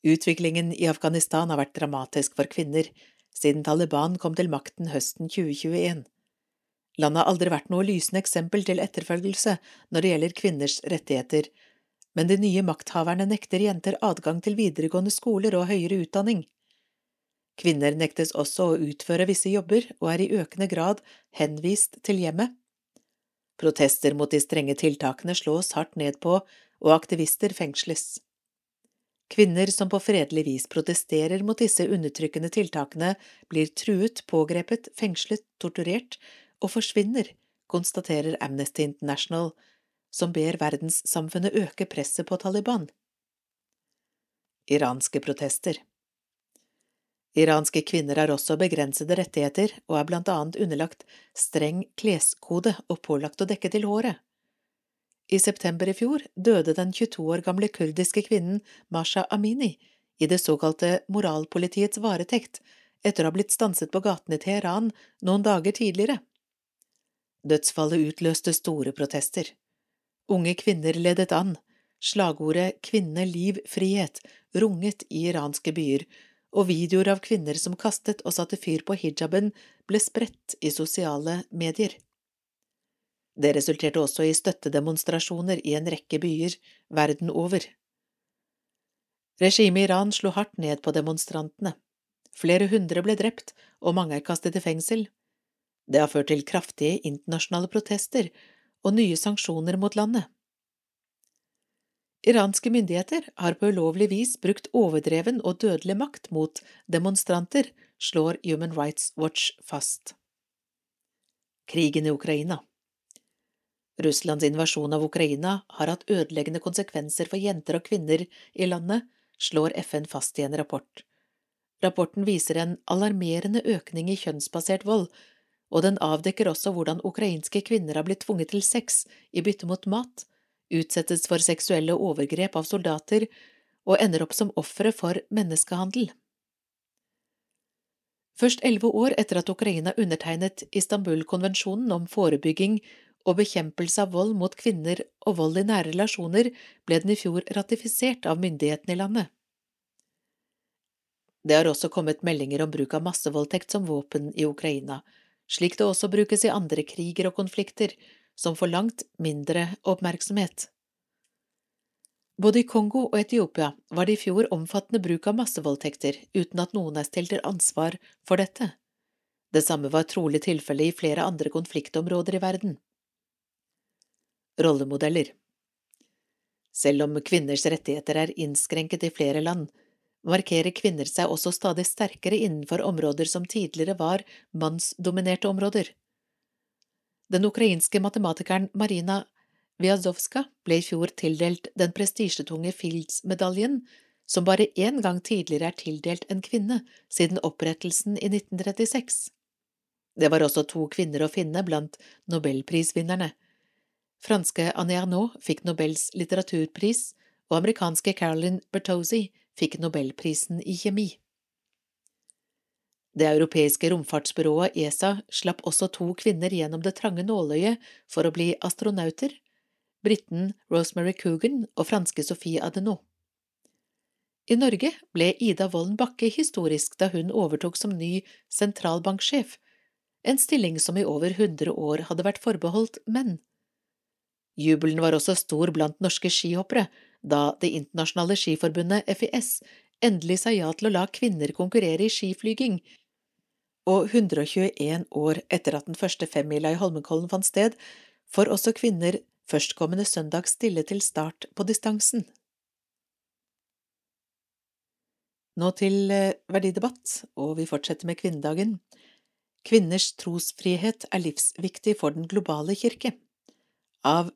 Utviklingen i Afghanistan har vært dramatisk for kvinner, siden Taliban kom til makten høsten 2021. Landet har aldri vært noe lysende eksempel til etterfølgelse når det gjelder kvinners rettigheter, men de nye makthaverne nekter jenter adgang til videregående skoler og høyere utdanning. Kvinner nektes også å utføre visse jobber og er i økende grad henvist til hjemmet. Protester mot de strenge tiltakene slås hardt ned på, og aktivister fengsles. Kvinner som på fredelig vis protesterer mot disse undertrykkende tiltakene, blir truet, pågrepet, fengslet, torturert og forsvinner, konstaterer Amnesty International, som ber verdenssamfunnet øke presset på Taliban. Iranske protester Iranske kvinner har også begrensede rettigheter og er blant annet underlagt streng kleskode og pålagt å dekke til håret. I september i fjor døde den 22 år gamle kurdiske kvinnen Masha Amini i det såkalte moralpolitiets varetekt etter å ha blitt stanset på gaten i Teheran noen dager tidligere. Dødsfallet utløste store protester. Unge kvinner ledet an, slagordet Kvinne, liv, frihet runget i iranske byer, og videoer av kvinner som kastet og satte fyr på hijaben, ble spredt i sosiale medier. Det resulterte også i støttedemonstrasjoner i en rekke byer verden over. Regimet i Iran slo hardt ned på demonstrantene. Flere hundre ble drept, og mange er kastet i fengsel. Det har ført til kraftige internasjonale protester og nye sanksjoner mot landet. Iranske myndigheter har på ulovlig vis brukt overdreven og dødelig makt mot demonstranter, slår Human Rights Watch fast. Krigen i Ukraina Russlands invasjon av Ukraina har hatt ødeleggende konsekvenser for jenter og kvinner i landet, slår FN fast i en rapport. Rapporten viser en alarmerende økning i kjønnsbasert vold, og den avdekker også hvordan ukrainske kvinner har blitt tvunget til sex i bytte mot mat, utsettes for seksuelle overgrep av soldater og ender opp som ofre for menneskehandel. Først elleve år etter at Ukraina undertegnet Istanbul-konvensjonen om forebygging og bekjempelse av vold mot kvinner og vold i nære relasjoner, ble den i fjor ratifisert av myndighetene i landet. Det har også kommet meldinger om bruk av massevoldtekt som våpen i Ukraina, slik det også brukes i andre kriger og konflikter, som får langt mindre oppmerksomhet. Både i Kongo og Etiopia var det i fjor omfattende bruk av massevoldtekter uten at noen er stilt til ansvar for dette. Det samme var trolig tilfellet i flere andre konfliktområder i verden. Rollemodeller Selv om kvinners rettigheter er innskrenket i flere land, markerer kvinner seg også stadig sterkere innenfor områder som tidligere var mannsdominerte områder. Den ukrainske matematikeren Marina Vyazovska ble i fjor tildelt den prestisjetunge Fields-medaljen, som bare én gang tidligere er tildelt en kvinne siden opprettelsen i 1936. Det var også to kvinner å finne blant nobelprisvinnerne. Franske Anne Arnault fikk Nobels litteraturpris, og amerikanske Caroline Bertozzi fikk nobelprisen i kjemi. Det europeiske romfartsbyrået ESA slapp også to kvinner gjennom det trange nåløyet for å bli astronauter, briten Rosemary Coogan og franske Sophie Adenau. I Norge ble Ida Wolden Bakke historisk da hun overtok som ny sentralbanksjef, en stilling som i over hundre år hadde vært forbeholdt menn. Jubelen var også stor blant norske skihoppere da Det internasjonale skiforbundet, FIS, endelig sa ja til å la kvinner konkurrere i skiflyging og 121 år etter at den første femmila i Holmenkollen fant sted, får også kvinner førstkommende søndag stille til start på distansen. Nå til eh, verdidebatt, og vi fortsetter med kvinnedagen. Kvinners trosfrihet er livsviktig for den globale kirke. Av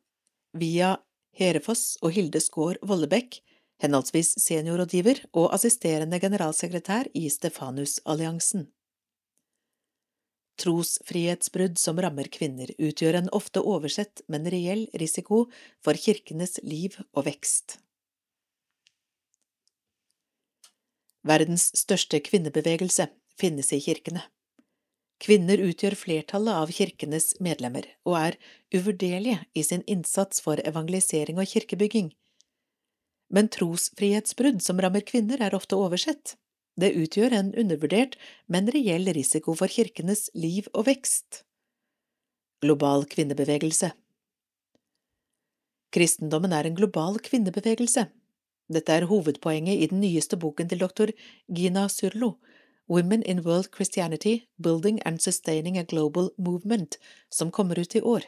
Via Herefoss og Hilde Skaar Vollebekk, henholdsvis seniorrådgiver og assisterende generalsekretær i Stefanusalliansen. Trosfrihetsbrudd som rammer kvinner, utgjør en ofte oversett, men reell risiko for kirkenes liv og vekst. Verdens største kvinnebevegelse finnes i kirkene. Kvinner utgjør flertallet av kirkenes medlemmer og er uvurderlige i sin innsats for evangelisering og kirkebygging. Men trosfrihetsbrudd som rammer kvinner, er ofte oversett. Det utgjør en undervurdert, men reell risiko for kirkenes liv og vekst. Global kvinnebevegelse Kristendommen er en global kvinnebevegelse. Dette er hovedpoenget i den nyeste boken til doktor Gina Surlo, Women in World Christianity – Building and Sustaining a Global Movement, som kommer ut i år.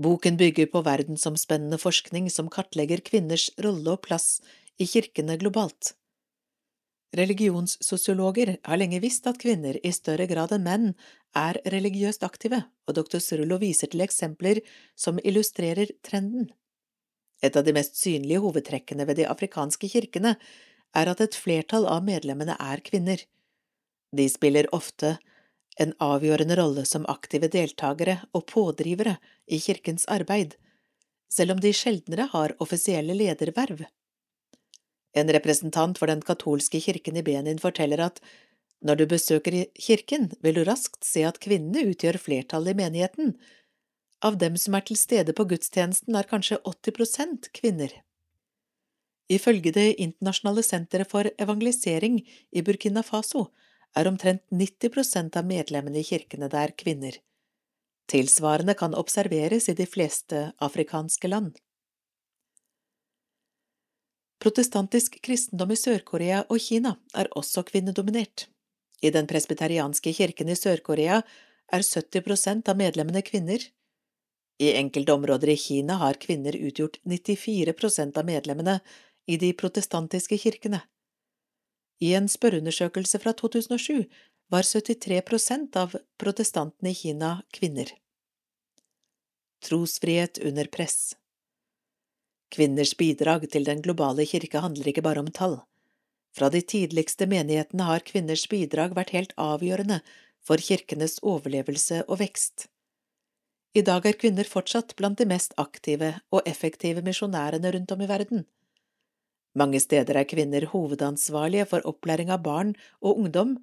Boken bygger på verdensomspennende forskning som kartlegger kvinners rolle og plass i kirkene globalt. Religionssosiologer har lenge visst at kvinner i større grad enn menn er religiøst aktive, og doktor Surullo viser til eksempler som illustrerer trenden. Et av de mest synlige hovedtrekkene ved de afrikanske kirkene er at et flertall av medlemmene er kvinner. De spiller ofte en avgjørende rolle som aktive deltakere og pådrivere i kirkens arbeid, selv om de sjeldnere har offisielle lederverv. En representant for den katolske kirken i Benin forteller at når du besøker kirken, vil du raskt se at kvinnene utgjør flertallet i menigheten. Av dem som er til stede på gudstjenesten, er kanskje 80 prosent kvinner. Ifølge Det internasjonale senteret for evangelisering i Burkina Faso er omtrent 90 prosent av medlemmene i kirkene der kvinner. Tilsvarende kan observeres i de fleste afrikanske land. Protestantisk kristendom i Sør-Korea og Kina er også kvinnedominert. I den presbyterianske kirken i Sør-Korea er 70 prosent av medlemmene kvinner. I enkelte områder i Kina har kvinner utgjort 94 av medlemmene i de protestantiske kirkene. I en spørreundersøkelse fra 2007 var 73 prosent av protestantene i Kina kvinner. Trosfrihet under press Kvinners bidrag til den globale kirke handler ikke bare om tall. Fra de tidligste menighetene har kvinners bidrag vært helt avgjørende for kirkenes overlevelse og vekst. I dag er kvinner fortsatt blant de mest aktive og effektive misjonærene rundt om i verden. Mange steder er kvinner hovedansvarlige for opplæring av barn og ungdom.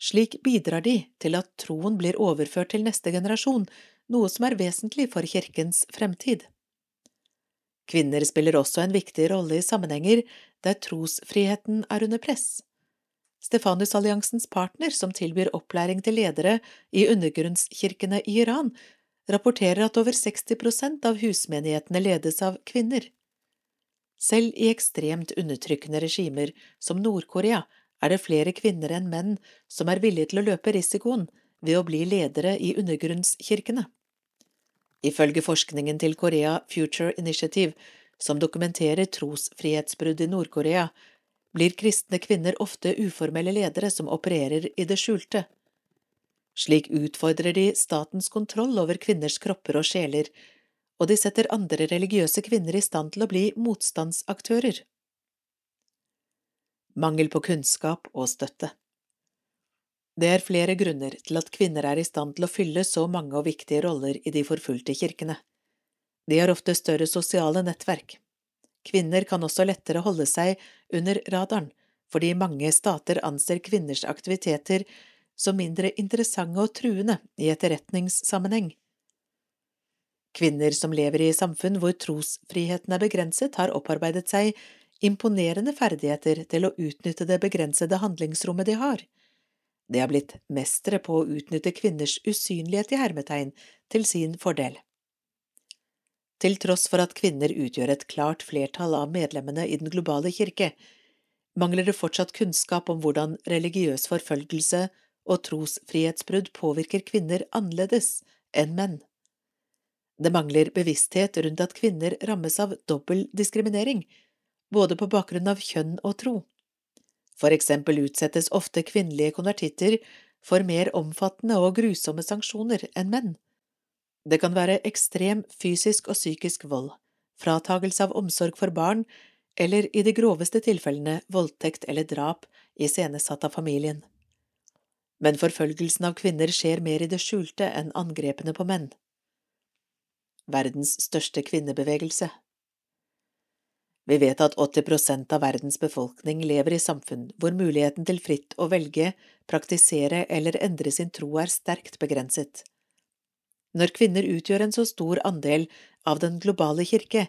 Slik bidrar de til at troen blir overført til neste generasjon, noe som er vesentlig for kirkens fremtid. Kvinner spiller også en viktig rolle i sammenhenger der trosfriheten er under press. Stefanusalliansens partner, som tilbyr opplæring til ledere i undergrunnskirkene i Iran, rapporterer at over 60 prosent av husmenighetene ledes av kvinner. Selv i ekstremt undertrykkende regimer som Nord-Korea er det flere kvinner enn menn som er villige til å løpe risikoen ved å bli ledere i undergrunnskirkene. Ifølge forskningen til Korea Future Initiative, som dokumenterer trosfrihetsbrudd i Nord-Korea, blir kristne kvinner ofte uformelle ledere som opererer i det skjulte. Slik utfordrer de statens kontroll over kvinners kropper og sjeler, og de setter andre religiøse kvinner i stand til å bli motstandsaktører. Mangel på kunnskap og støtte det er flere grunner til at kvinner er i stand til å fylle så mange og viktige roller i de forfulgte kirkene. De har ofte større sosiale nettverk. Kvinner kan også lettere holde seg under radaren, fordi mange stater anser kvinners aktiviteter som mindre interessante og truende i etterretningssammenheng. Kvinner som lever i samfunn hvor trosfriheten er begrenset, har opparbeidet seg imponerende ferdigheter til å utnytte det begrensede handlingsrommet de har. De har blitt mestere på å utnytte kvinners usynlighet i hermetegn til sin fordel. Til tross for at kvinner utgjør et klart flertall av medlemmene i den globale kirke, mangler det fortsatt kunnskap om hvordan religiøs forfølgelse og trosfrihetsbrudd påvirker kvinner annerledes enn menn. Det mangler bevissthet rundt at kvinner rammes av dobbel diskriminering, både på bakgrunn av kjønn og tro. For eksempel utsettes ofte kvinnelige konvertitter for mer omfattende og grusomme sanksjoner enn menn. Det kan være ekstrem fysisk og psykisk vold, fratagelse av omsorg for barn, eller i de groveste tilfellene voldtekt eller drap iscenesatt av familien. Men forfølgelsen av kvinner skjer mer i det skjulte enn angrepene på menn. Verdens største kvinnebevegelse vi vet at 80 prosent av verdens befolkning lever i samfunn hvor muligheten til fritt å velge, praktisere eller endre sin tro er sterkt begrenset. Når kvinner utgjør en så stor andel av den globale kirke,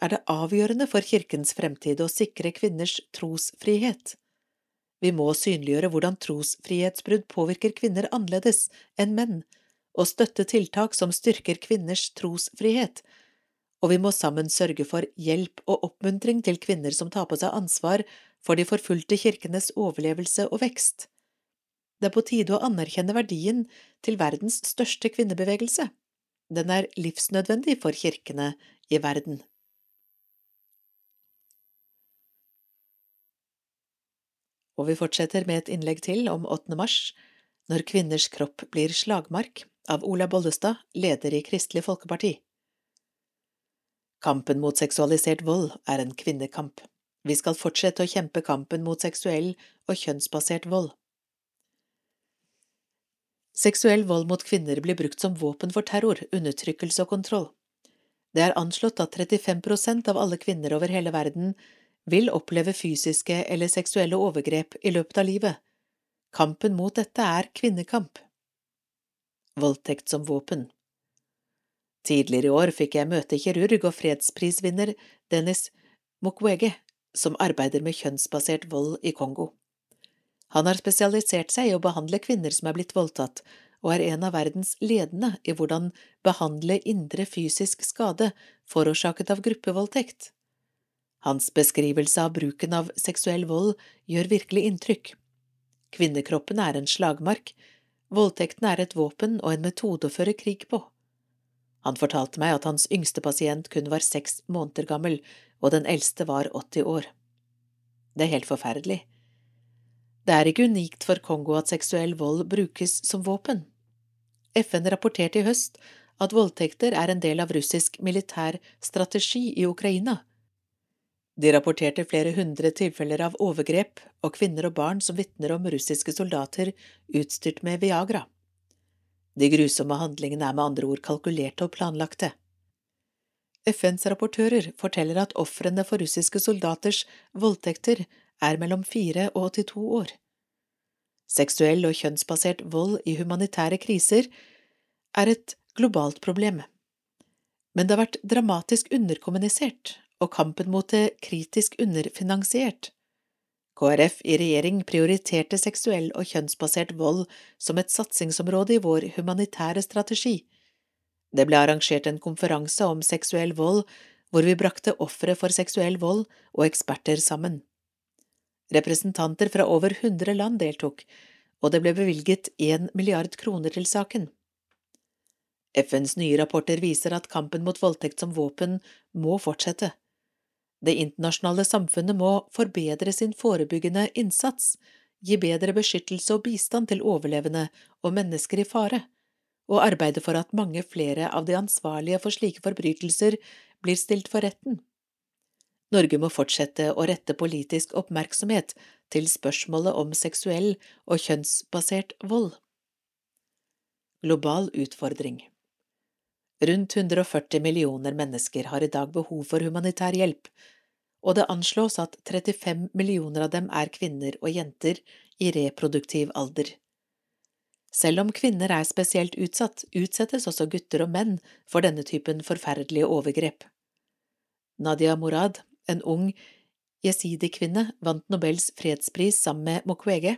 er det avgjørende for kirkens fremtid å sikre kvinners trosfrihet. Vi må synliggjøre hvordan trosfrihetsbrudd påvirker kvinner annerledes enn menn, og støtte tiltak som styrker kvinners trosfrihet, og vi må sammen sørge for hjelp og oppmuntring til kvinner som tar på seg ansvar for de forfulgte kirkenes overlevelse og vekst. Det er på tide å anerkjenne verdien til verdens største kvinnebevegelse. Den er livsnødvendig for kirkene i verden. Og vi fortsetter med et innlegg til om 8. mars, når kvinners kropp blir slagmark, av Ola Bollestad, leder i Kristelig Folkeparti. Kampen mot seksualisert vold er en kvinnekamp. Vi skal fortsette å kjempe kampen mot seksuell og kjønnsbasert vold. Seksuell vold mot kvinner blir brukt som våpen for terror, undertrykkelse og kontroll. Det er anslått at 35 prosent av alle kvinner over hele verden vil oppleve fysiske eller seksuelle overgrep i løpet av livet. Kampen mot dette er kvinnekamp. Voldtekt som våpen Tidligere i år fikk jeg møte kirurg og fredsprisvinner Dennis Mukwege, som arbeider med kjønnsbasert vold i Kongo. Han har spesialisert seg i å behandle kvinner som er blitt voldtatt, og er en av verdens ledende i hvordan behandle indre fysisk skade forårsaket av gruppevoldtekt. Hans beskrivelse av bruken av seksuell vold gjør virkelig inntrykk. Kvinnekroppen er en slagmark, voldtekten er et våpen og en metode å føre krig på. Han fortalte meg at hans yngste pasient kun var seks måneder gammel, og den eldste var 80 år. Det er helt forferdelig. Det er ikke unikt for Kongo at seksuell vold brukes som våpen. FN rapporterte i høst at voldtekter er en del av russisk militær strategi i Ukraina, de rapporterte flere hundre tilfeller av overgrep og kvinner og barn som vitner om russiske soldater utstyrt med Viagra. De grusomme handlingene er med andre ord kalkulerte og planlagte. FNs rapportører forteller at ofrene for russiske soldaters voldtekter er mellom fire og 82 år. Seksuell og kjønnsbasert vold i humanitære kriser er et globalt problem, men det har vært dramatisk underkommunisert og kampen mot det kritisk underfinansiert. KrF i regjering prioriterte seksuell og kjønnsbasert vold som et satsingsområde i vår humanitære strategi. Det ble arrangert en konferanse om seksuell vold hvor vi brakte ofre for seksuell vold og eksperter sammen. Representanter fra over hundre land deltok, og det ble bevilget én milliard kroner til saken. FNs nye rapporter viser at kampen mot voldtekt som våpen må fortsette. Det internasjonale samfunnet må forbedre sin forebyggende innsats, gi bedre beskyttelse og bistand til overlevende og mennesker i fare, og arbeide for at mange flere av de ansvarlige for slike forbrytelser blir stilt for retten. Norge må fortsette å rette politisk oppmerksomhet til spørsmålet om seksuell og kjønnsbasert vold. Global utfordring Rundt 140 millioner mennesker har i dag behov for humanitær hjelp, og det anslås at 35 millioner av dem er kvinner og jenter i reproduktiv alder. Selv om kvinner er spesielt utsatt, utsettes også gutter og menn for denne typen forferdelige overgrep. Nadia Murad, en ung jesidi-kvinne, vant Nobels fredspris sammen med Mukwege.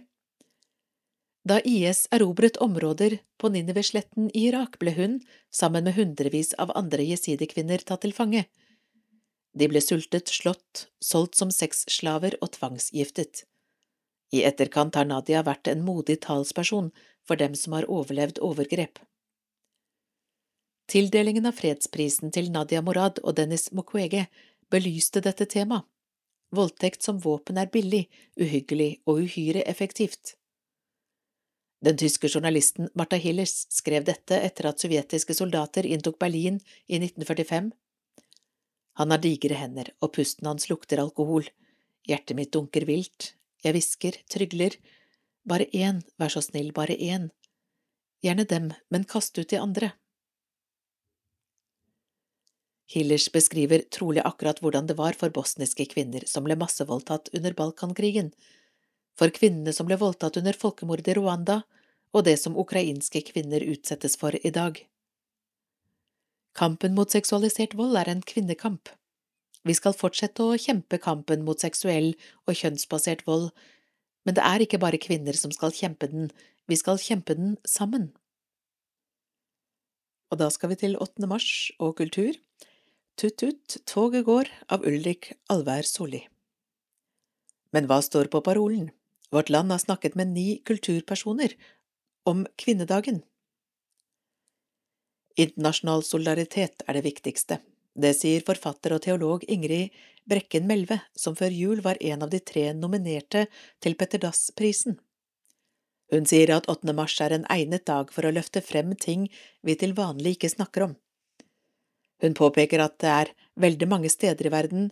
Da IS erobret områder på Ninevesletten i Irak, ble hun, sammen med hundrevis av andre jesidi-kvinner, tatt til fange. De ble sultet, slått, solgt som sexslaver og tvangsgiftet. I etterkant har Nadia vært en modig talsperson for dem som har overlevd overgrep. Tildelingen av fredsprisen til Nadia Morad og Dennis Mukwege belyste dette temaet. Voldtekt som våpen er billig, uhyggelig og uhyre effektivt. Den tyske journalisten Martha Hillers skrev dette etter at sovjetiske soldater inntok Berlin i 1945. Han har digre hender, og pusten hans lukter alkohol. Hjertet mitt dunker vilt. Jeg hvisker, trygler. Bare én, vær så snill, bare én. Gjerne dem, men kast ut de andre. Hillers beskriver trolig akkurat hvordan det var for bosniske kvinner som ble massevoldtatt under Balkankrigen, for kvinnene som ble voldtatt under folkemordet i Rwanda, og det som ukrainske kvinner utsettes for i dag. Kampen mot seksualisert vold er en kvinnekamp. Vi skal fortsette å kjempe kampen mot seksuell og kjønnsbasert vold, men det er ikke bare kvinner som skal kjempe den, vi skal kjempe den sammen. Og da skal vi til 8. mars og kultur. Tut-tut, toget går av Ulrik Alvær Solli. Men hva står på parolen? Vårt Land har snakket med ni kulturpersoner om kvinnedagen. Internasjonal solidaritet er det viktigste. Det sier forfatter og teolog Ingrid Brekken Melve, som før jul var en av de tre nominerte til Petter Dass-prisen. Hun sier at 8. mars er en egnet dag for å løfte frem ting vi til vanlig ikke snakker om. Hun påpeker at det er veldig mange steder i verden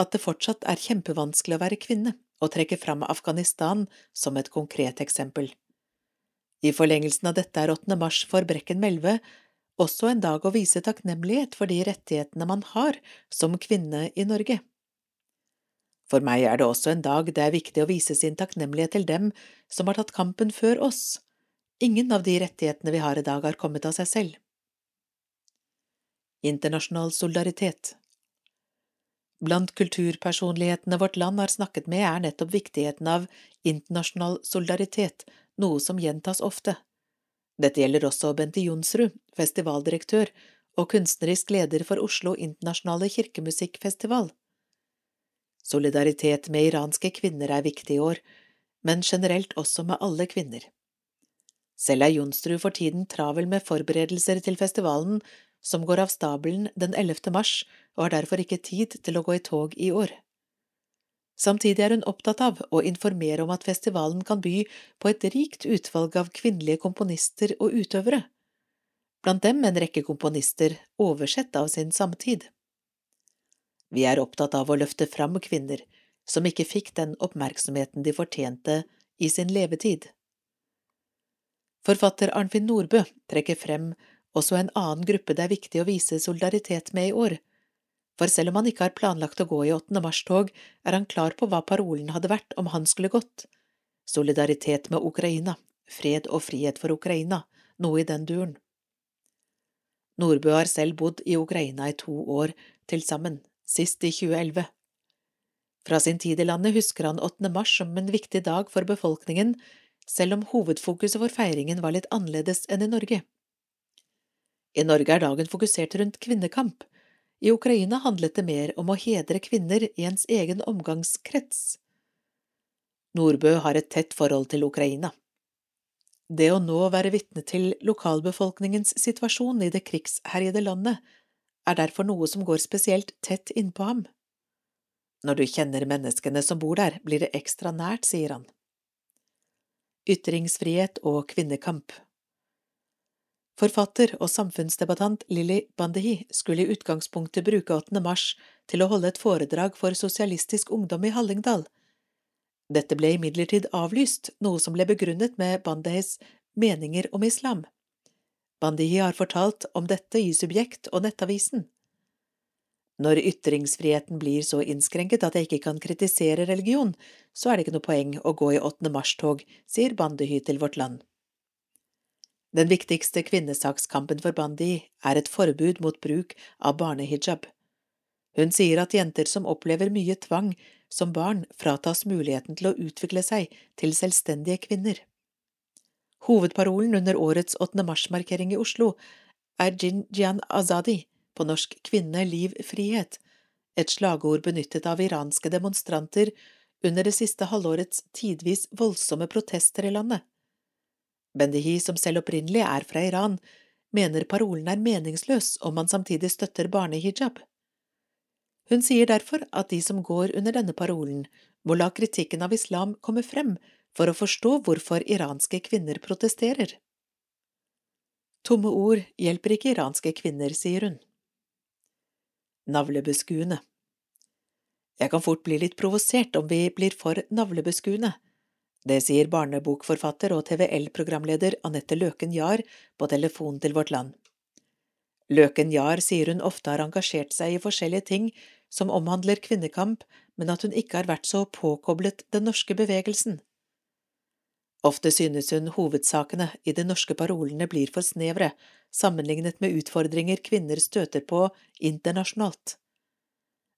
at det fortsatt er kjempevanskelig å være kvinne, og trekker fram Afghanistan som et konkret eksempel. I forlengelsen av dette er 8. mars for Brekken Melve også en dag å vise takknemlighet for de rettighetene man har som kvinne i Norge. For meg er det også en dag det er viktig å vise sin takknemlighet til dem som har tatt kampen før oss. Ingen av de rettighetene vi har i dag, har kommet av seg selv. Internasjonal solidaritet Blant kulturpersonlighetene vårt land har snakket med, er nettopp viktigheten av internasjonal solidaritet, noe som gjentas ofte. Dette gjelder også Bente Jonsrud, festivaldirektør og kunstnerisk leder for Oslo internasjonale kirkemusikkfestival. Solidaritet med iranske kvinner er viktig i år, men generelt også med alle kvinner. Selv er Jonsrud for tiden travel med forberedelser til festivalen, som går av stabelen den 11. mars, og har derfor ikke tid til å gå i tog i år. Samtidig er hun opptatt av å informere om at festivalen kan by på et rikt utvalg av kvinnelige komponister og utøvere, blant dem en rekke komponister oversett av sin samtid. Vi er opptatt av å løfte fram kvinner som ikke fikk den oppmerksomheten de fortjente i sin levetid. Forfatter Arnfinn Nordbø trekker frem også en annen gruppe det er viktig å vise solidaritet med i år, for selv om han ikke har planlagt å gå i 8. mars-tog, er han klar på hva parolen hadde vært om han skulle gått. Solidaritet med Ukraina, fred og frihet for Ukraina, noe i den duren. Nordbø har selv bodd i Ukraina i to år til sammen, sist i 2011. Fra sin tid i landet husker han 8. mars som en viktig dag for befolkningen, selv om hovedfokuset for feiringen var litt annerledes enn i Norge. I Norge er dagen fokusert rundt kvinnekamp, i Ukraina handlet det mer om å hedre kvinner i ens egen omgangskrets. Nordbø har et tett forhold til Ukraina. Det å nå være vitne til lokalbefolkningens situasjon i det krigsherjede landet er derfor noe som går spesielt tett innpå ham. Når du kjenner menneskene som bor der, blir det ekstra nært, sier han. Ytringsfrihet og kvinnekamp Forfatter og samfunnsdebattant Lilly Bandehi skulle i utgangspunktet bruke 8. mars til å holde et foredrag for Sosialistisk Ungdom i Hallingdal. Dette ble imidlertid avlyst, noe som ble begrunnet med Bandehis meninger om islam. Bandehi har fortalt om dette i Subjekt og Nettavisen. Når ytringsfriheten blir så innskrenket at jeg ikke kan kritisere religion, så er det ikke noe poeng å gå i 8. mars-tog, sier Bandehy til Vårt Land. Den viktigste kvinnesakskampen for Bandi er et forbud mot bruk av barnehijab. Hun sier at jenter som opplever mye tvang som barn, fratas muligheten til å utvikle seg til selvstendige kvinner. Hovedparolen under årets 8. mars-markering i Oslo er Jinjian Azadi, på norsk Kvinne, liv, frihet, et slagord benyttet av iranske demonstranter under det siste halvårets tidvis voldsomme protester i landet. Bendihi, som selv opprinnelig er fra Iran, mener parolen er meningsløs om man samtidig støtter barnehijab. Hun sier derfor at de som går under denne parolen, må la kritikken av islam komme frem for å forstå hvorfor iranske kvinner protesterer. Tomme ord hjelper ikke iranske kvinner, sier hun. Navlebeskuende Jeg kan fort bli litt provosert om vi blir for navlebeskuende, det sier barnebokforfatter og TVL-programleder Anette Løken Jahr på telefon til Vårt Land. Løken Jahr sier hun ofte har engasjert seg i forskjellige ting som omhandler kvinnekamp, men at hun ikke har vært så påkoblet den norske bevegelsen. Ofte synes hun hovedsakene i de norske parolene blir for snevre sammenlignet med utfordringer kvinner støter på internasjonalt.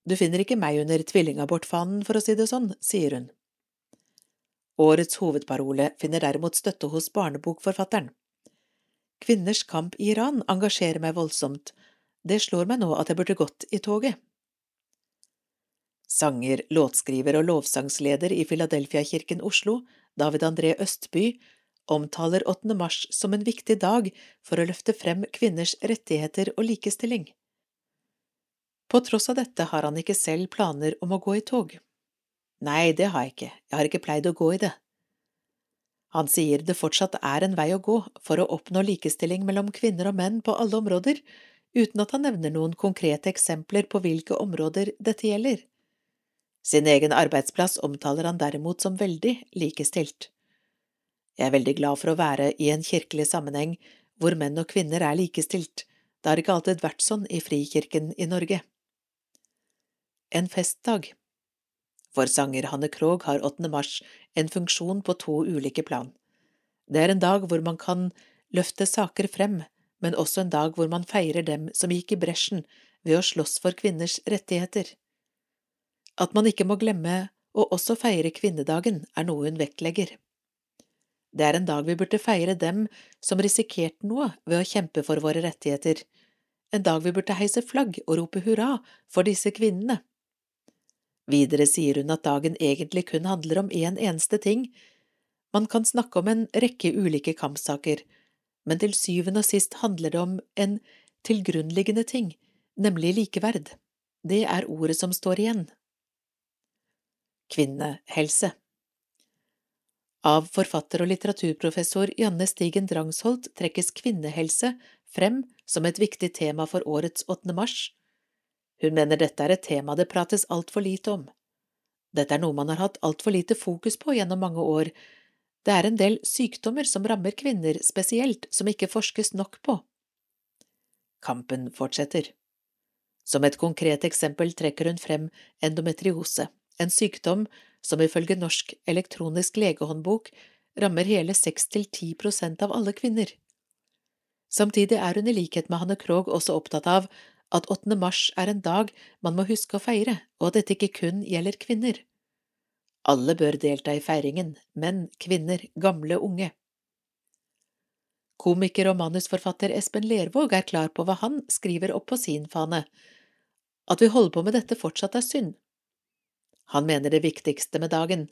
Du finner ikke meg under tvillingabortfanen, for å si det sånn, sier hun. Årets hovedparole finner derimot støtte hos barnebokforfatteren. Kvinners kamp i Iran engasjerer meg voldsomt, det slår meg nå at jeg burde gått i toget. Sanger, låtskriver og lovsangsleder i Filadelfia-kirken Oslo, David André Østby, omtaler 8. mars som en viktig dag for å løfte frem kvinners rettigheter og likestilling. På tross av dette har han ikke selv planer om å gå i tog. Nei, det har jeg ikke, jeg har ikke pleid å gå i det. Han sier det fortsatt er en vei å gå for å oppnå likestilling mellom kvinner og menn på alle områder, uten at han nevner noen konkrete eksempler på hvilke områder dette gjelder. Sin egen arbeidsplass omtaler han derimot som veldig likestilt. Jeg er veldig glad for å være i en kirkelig sammenheng hvor menn og kvinner er likestilt, det har ikke alltid vært sånn i Frikirken i Norge. En festdag For sanger Hanne Krogh har 8. mars en funksjon på to ulike plan. Det er en dag hvor man kan løfte saker frem, men også en dag hvor man feirer dem som gikk i bresjen ved å slåss for kvinners rettigheter. At man ikke må glemme å også feire kvinnedagen, er noe hun vektlegger. Det er en dag vi burde feire dem som risikerte noe ved å kjempe for våre rettigheter, en dag vi burde heise flagg og rope hurra for disse kvinnene. Videre sier hun at dagen egentlig kun handler om én en eneste ting, man kan snakke om en rekke ulike kampsaker, men til syvende og sist handler det om en tilgrunnliggende ting, nemlig likeverd. Det er ordet som står igjen. Kvinnehelse av forfatter og litteraturprofessor Janne Stigen Drangsholt trekkes kvinnehelse frem som et viktig tema for årets 8. mars. Hun mener dette er et tema det prates altfor lite om. Dette er noe man har hatt altfor lite fokus på gjennom mange år. Det er en del sykdommer som rammer kvinner spesielt, som ikke forskes nok på. Kampen fortsetter. Som et konkret eksempel trekker hun frem endometriose, en sykdom som ifølge Norsk elektronisk legehåndbok rammer hele 6–10 prosent av alle kvinner. Samtidig er hun i likhet med Hanne Krogh også opptatt av at 8. mars er en dag man må huske å feire, og at dette ikke kun gjelder kvinner. Alle bør delta i feiringen, menn, kvinner, gamle, unge. Komiker og manusforfatter Espen Lervåg er klar på hva han skriver opp på sin fane. At vi holder på med dette fortsatt er synd, han mener det viktigste med dagen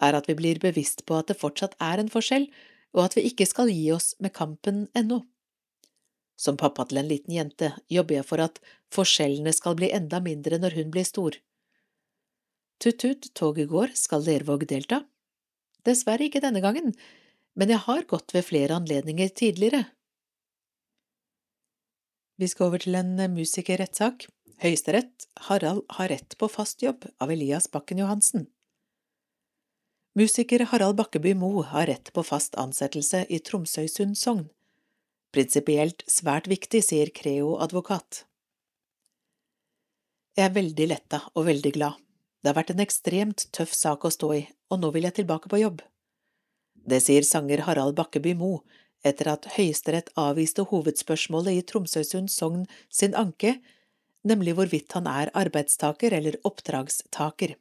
er at vi blir bevisst på at det fortsatt er en forskjell, og at vi ikke skal gi oss med kampen ennå. Som pappa til en liten jente jobber jeg for at forskjellene skal bli enda mindre når hun blir stor. Tut-tut, toget går, skal Lervåg delta? Dessverre ikke denne gangen, men jeg har gått ved flere anledninger tidligere. Vi skal over til en musikerrettssak. Høyesterett Harald har rett på fast jobb av Elias Bakken Johansen. Musiker Harald Bakkeby Mo har rett på fast ansettelse i Tromsøysund sogn. Prinsipielt svært viktig, sier Creo advokat. Jeg er veldig letta og veldig glad. Det har vært en ekstremt tøff sak å stå i, og nå vil jeg tilbake på jobb. Det sier sanger Harald Bakkeby Mo etter at Høyesterett avviste hovedspørsmålet i Tromsøysund sogn sin anke nemlig hvorvidt han er arbeidstaker eller oppdragstaker.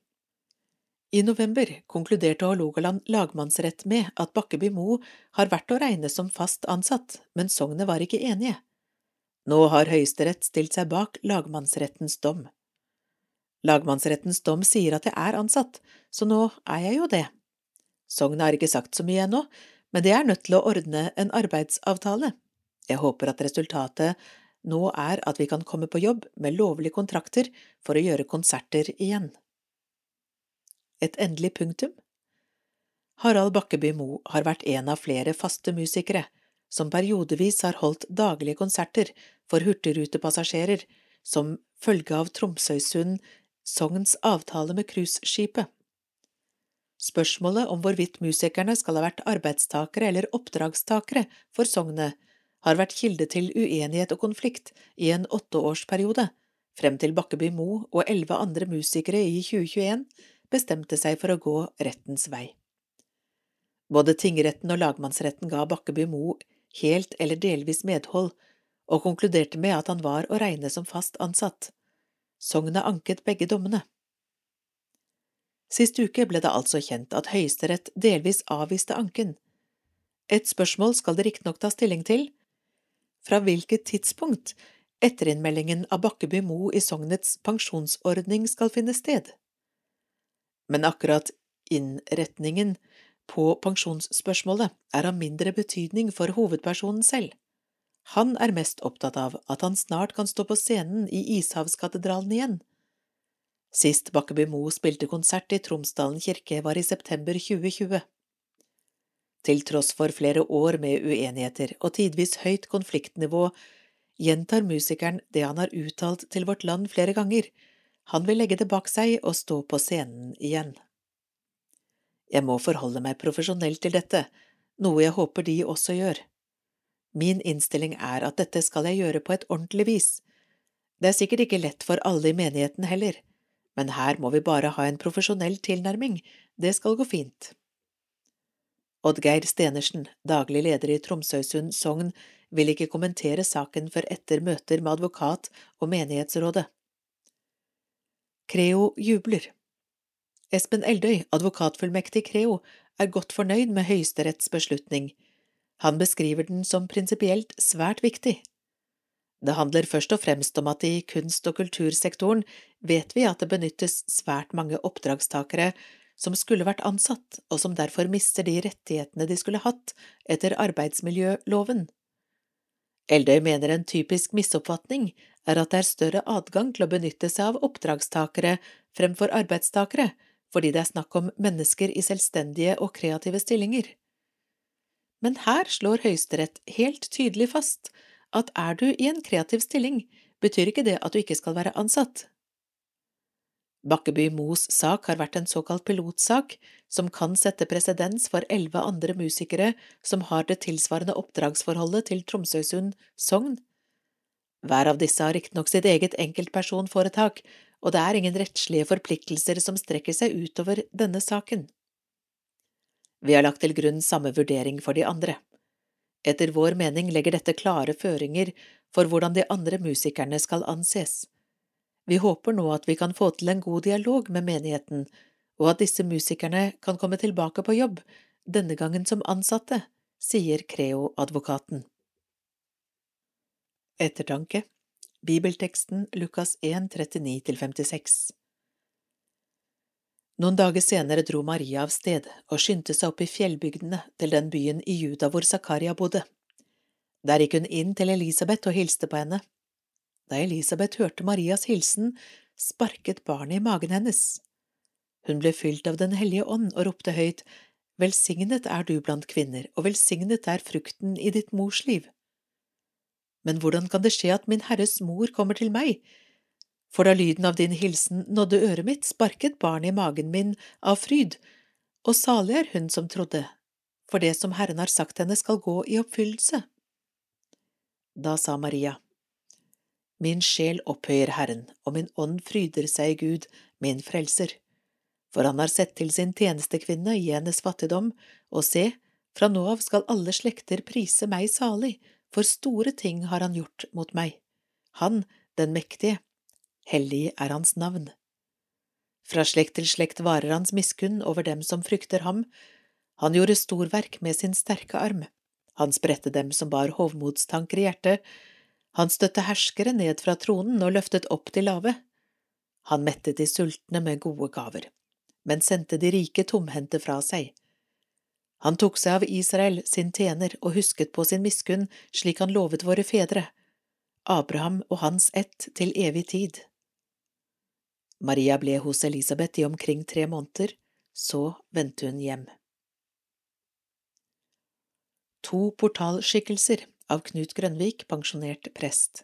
I november konkluderte Hålogaland lagmannsrett med at Bakkeby Mo har vært å regne som fast ansatt, men sognet var ikke enige. Nå har Høyesterett stilt seg bak lagmannsrettens dom. Lagmannsrettens dom sier at jeg er ansatt, så nå er jeg jo det. Sognet har ikke sagt så mye ennå, men det er nødt til å ordne en arbeidsavtale. Jeg håper at resultatet nå er at vi kan komme på jobb med lovlige kontrakter for å gjøre konserter igjen. Et endelig punktum? Harald Bakkeby Mo har vært en av flere faste musikere som periodevis har holdt daglige konserter for hurtigrutepassasjerer som følge av Tromsøysund Sogns avtale med cruiseskipet. Spørsmålet om hvorvidt musikerne skal ha vært arbeidstakere eller oppdragstakere for sognet, har vært kilde til uenighet og konflikt i en åtteårsperiode, frem til Bakkeby Mo og elleve andre musikere i 2021 bestemte seg for å gå rettens vei. Både tingretten og lagmannsretten ga Bakkeby Mo helt eller delvis medhold, og konkluderte med at han var å regne som fast ansatt. Sognet anket begge dommene. Sist uke ble det altså kjent at Høyesterett delvis avviste anken. Et spørsmål skal det riktignok ta stilling til, fra hvilket tidspunkt etterinnmeldingen av Bakkeby Mo i sognets pensjonsordning skal finne sted. Men akkurat innretningen på pensjonsspørsmålet er av mindre betydning for hovedpersonen selv. Han er mest opptatt av at han snart kan stå på scenen i Ishavskatedralen igjen. Sist Bakkeby Moe spilte konsert i Tromsdalen kirke var i september 2020. Til tross for flere år med uenigheter og tidvis høyt konfliktnivå gjentar musikeren det han har uttalt til Vårt Land flere ganger, han vil legge det bak seg og stå på scenen igjen. Jeg må forholde meg profesjonelt til dette, noe jeg håper de også gjør. Min innstilling er at dette skal jeg gjøre på et ordentlig vis. Det er sikkert ikke lett for alle i menigheten heller, men her må vi bare ha en profesjonell tilnærming, det skal gå fint. Oddgeir Stenersen, daglig leder i Tromsøysund sogn, vil ikke kommentere saken før etter møter med advokat og menighetsrådet. Creo jubler. Espen Eldøy, advokatfullmektig Creo, er godt fornøyd med Høyesteretts beslutning. Han beskriver den som prinsipielt svært viktig. Det handler først og fremst om at i kunst- og kultursektoren vet vi at det benyttes svært mange oppdragstakere som skulle vært ansatt, og som derfor mister de rettighetene de skulle hatt etter arbeidsmiljøloven. Eldøy mener en typisk misoppfatning er at det er større adgang til å benytte seg av oppdragstakere fremfor arbeidstakere, fordi det er snakk om mennesker i selvstendige og kreative stillinger. Men her slår Høyesterett helt tydelig fast at er du i en kreativ stilling, betyr ikke det at du ikke skal være ansatt. Bakkeby Mos sak har vært en såkalt pilotsak som kan sette presedens for elleve andre musikere som har det tilsvarende oppdragsforholdet til Tromsøysund sogn. Hver av disse har riktignok sitt eget enkeltpersonforetak, og det er ingen rettslige forpliktelser som strekker seg utover denne saken. Vi har lagt til grunn samme vurdering for de andre. Etter vår mening legger dette klare føringer for hvordan de andre musikerne skal anses. Vi håper nå at vi kan få til en god dialog med menigheten, og at disse musikerne kan komme tilbake på jobb, denne gangen som ansatte, sier Creo-advokaten. Ettertanke Bibelteksten Lukas 1, 39–56 Noen dager senere dro Maria av sted og skyndte seg opp i fjellbygdene til den byen i Juda hvor Zakaria bodde. Der gikk hun inn til Elisabeth og hilste på henne. Da Elisabeth hørte Marias hilsen, sparket barnet i magen hennes. Hun ble fylt av Den hellige ånd og ropte høyt, Velsignet er du blant kvinner, og velsignet er frukten i ditt mors liv. Men hvordan kan det skje at min Herres mor kommer til meg? For da lyden av din hilsen nådde øret mitt, sparket barnet i magen min av fryd, og salig er hun som trodde, for det som Herren har sagt henne skal gå i oppfyllelse. Da sa Maria, Min sjel opphøyer Herren, og min ånd fryder seg i Gud, min frelser. For han har sett til sin tjenestekvinne i hennes fattigdom, og se, fra nå av skal alle slekter prise meg salig, for store ting har han gjort mot meg. Han, den mektige, hellig er hans navn. Fra slekt til slekt varer hans miskunn over dem som frykter ham. Han gjorde storverk med sin sterke arm. Han spredte dem som bar hovmodstanker i hjertet, han støtte herskere ned fra tronen og løftet opp de lave. Han mettet de sultne med gode gaver, men sendte de rike tomhendte fra seg. Han tok seg av Israel, sin tjener, og husket på sin miskunn slik han lovet våre fedre, Abraham og hans ett til evig tid. Maria ble hos Elisabeth i omkring tre måneder, så vendte hun hjem. To portalskikkelser av Knut Grønvik, pensjonert prest.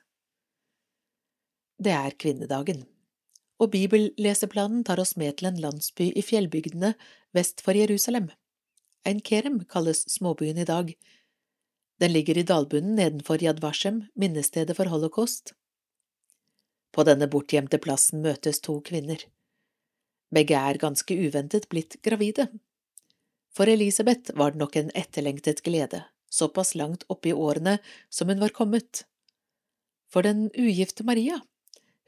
Det er kvinnedagen, og bibelleseplanen tar oss med til en landsby i fjellbygdene vest for Jerusalem. Ein Kerem kalles småbyen i dag. Den ligger i dalbunnen nedenfor Yad Vashem, minnestedet for holocaust. På denne bortgjemte plassen møtes to kvinner. Begge er ganske uventet blitt gravide. For Elisabeth var det nok en etterlengtet glede såpass langt oppe i årene som hun var kommet. For den ugifte Maria,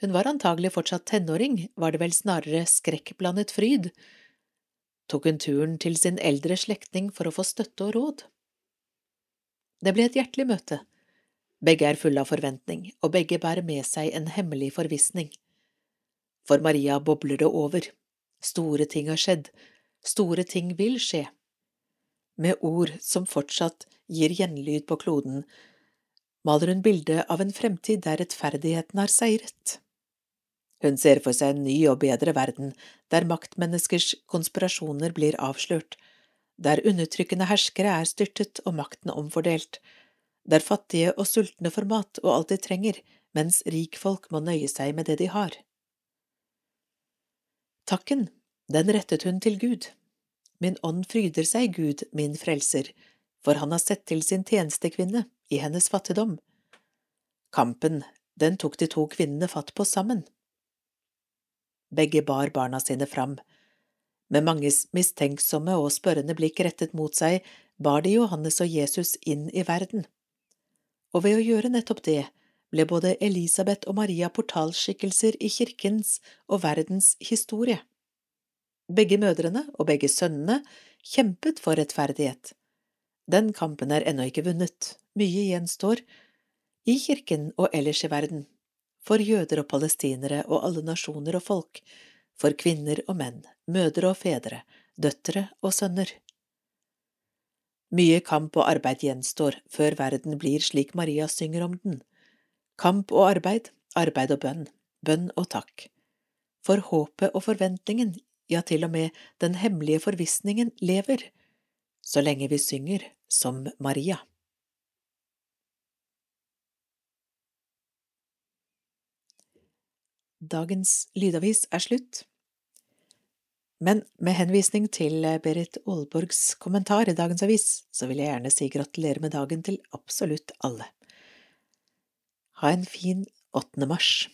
hun var antagelig fortsatt tenåring, var det vel snarere skrekkblandet fryd, tok hun turen til sin eldre slektning for å få støtte og råd. Det ble et hjertelig møte. Begge er fulle av forventning, og begge bærer med seg en hemmelig forvissning. For Maria bobler det over. Store ting har skjedd, store ting vil skje med ord som fortsatt gir gjenlyd på kloden, maler hun bildet av en fremtid der rettferdigheten har seiret. Hun ser for seg en ny og bedre verden, der maktmenneskers konspirasjoner blir avslørt, der undertrykkende herskere er styrtet og makten omfordelt, der fattige og sultne får mat og alt de trenger, mens rikfolk må nøye seg med det de har. Takken, den rettet hun til Gud. Min ånd fryder seg, Gud, min frelser, for han har sett til sin tjenestekvinne i hennes fattigdom. Kampen, den tok de to kvinnene fatt på sammen. Begge bar barna sine fram. Med manges mistenksomme og spørrende blikk rettet mot seg bar de Johannes og Jesus inn i verden. Og ved å gjøre nettopp det ble både Elisabeth og Maria portalskikkelser i kirkens og verdens historie. Begge mødrene og begge sønnene kjempet for rettferdighet. Den kampen er ennå ikke vunnet, mye gjenstår, i kirken og ellers i verden, for jøder og palestinere og alle nasjoner og folk, for kvinner og menn, mødre og fedre, døtre og sønner. Mye kamp og arbeid gjenstår før verden blir slik Maria synger om den. Kamp og arbeid, arbeid og bønn, bønn og takk. For håpet og forventningen, ja, til og med den hemmelige forvissningen lever, så lenge vi synger som Maria. Dagens lydavis er slutt. Men med henvisning til Berit Aalborgs kommentar i dagens avis, så vil jeg gjerne si gratulerer med dagen til absolutt alle. Ha en fin 8. mars.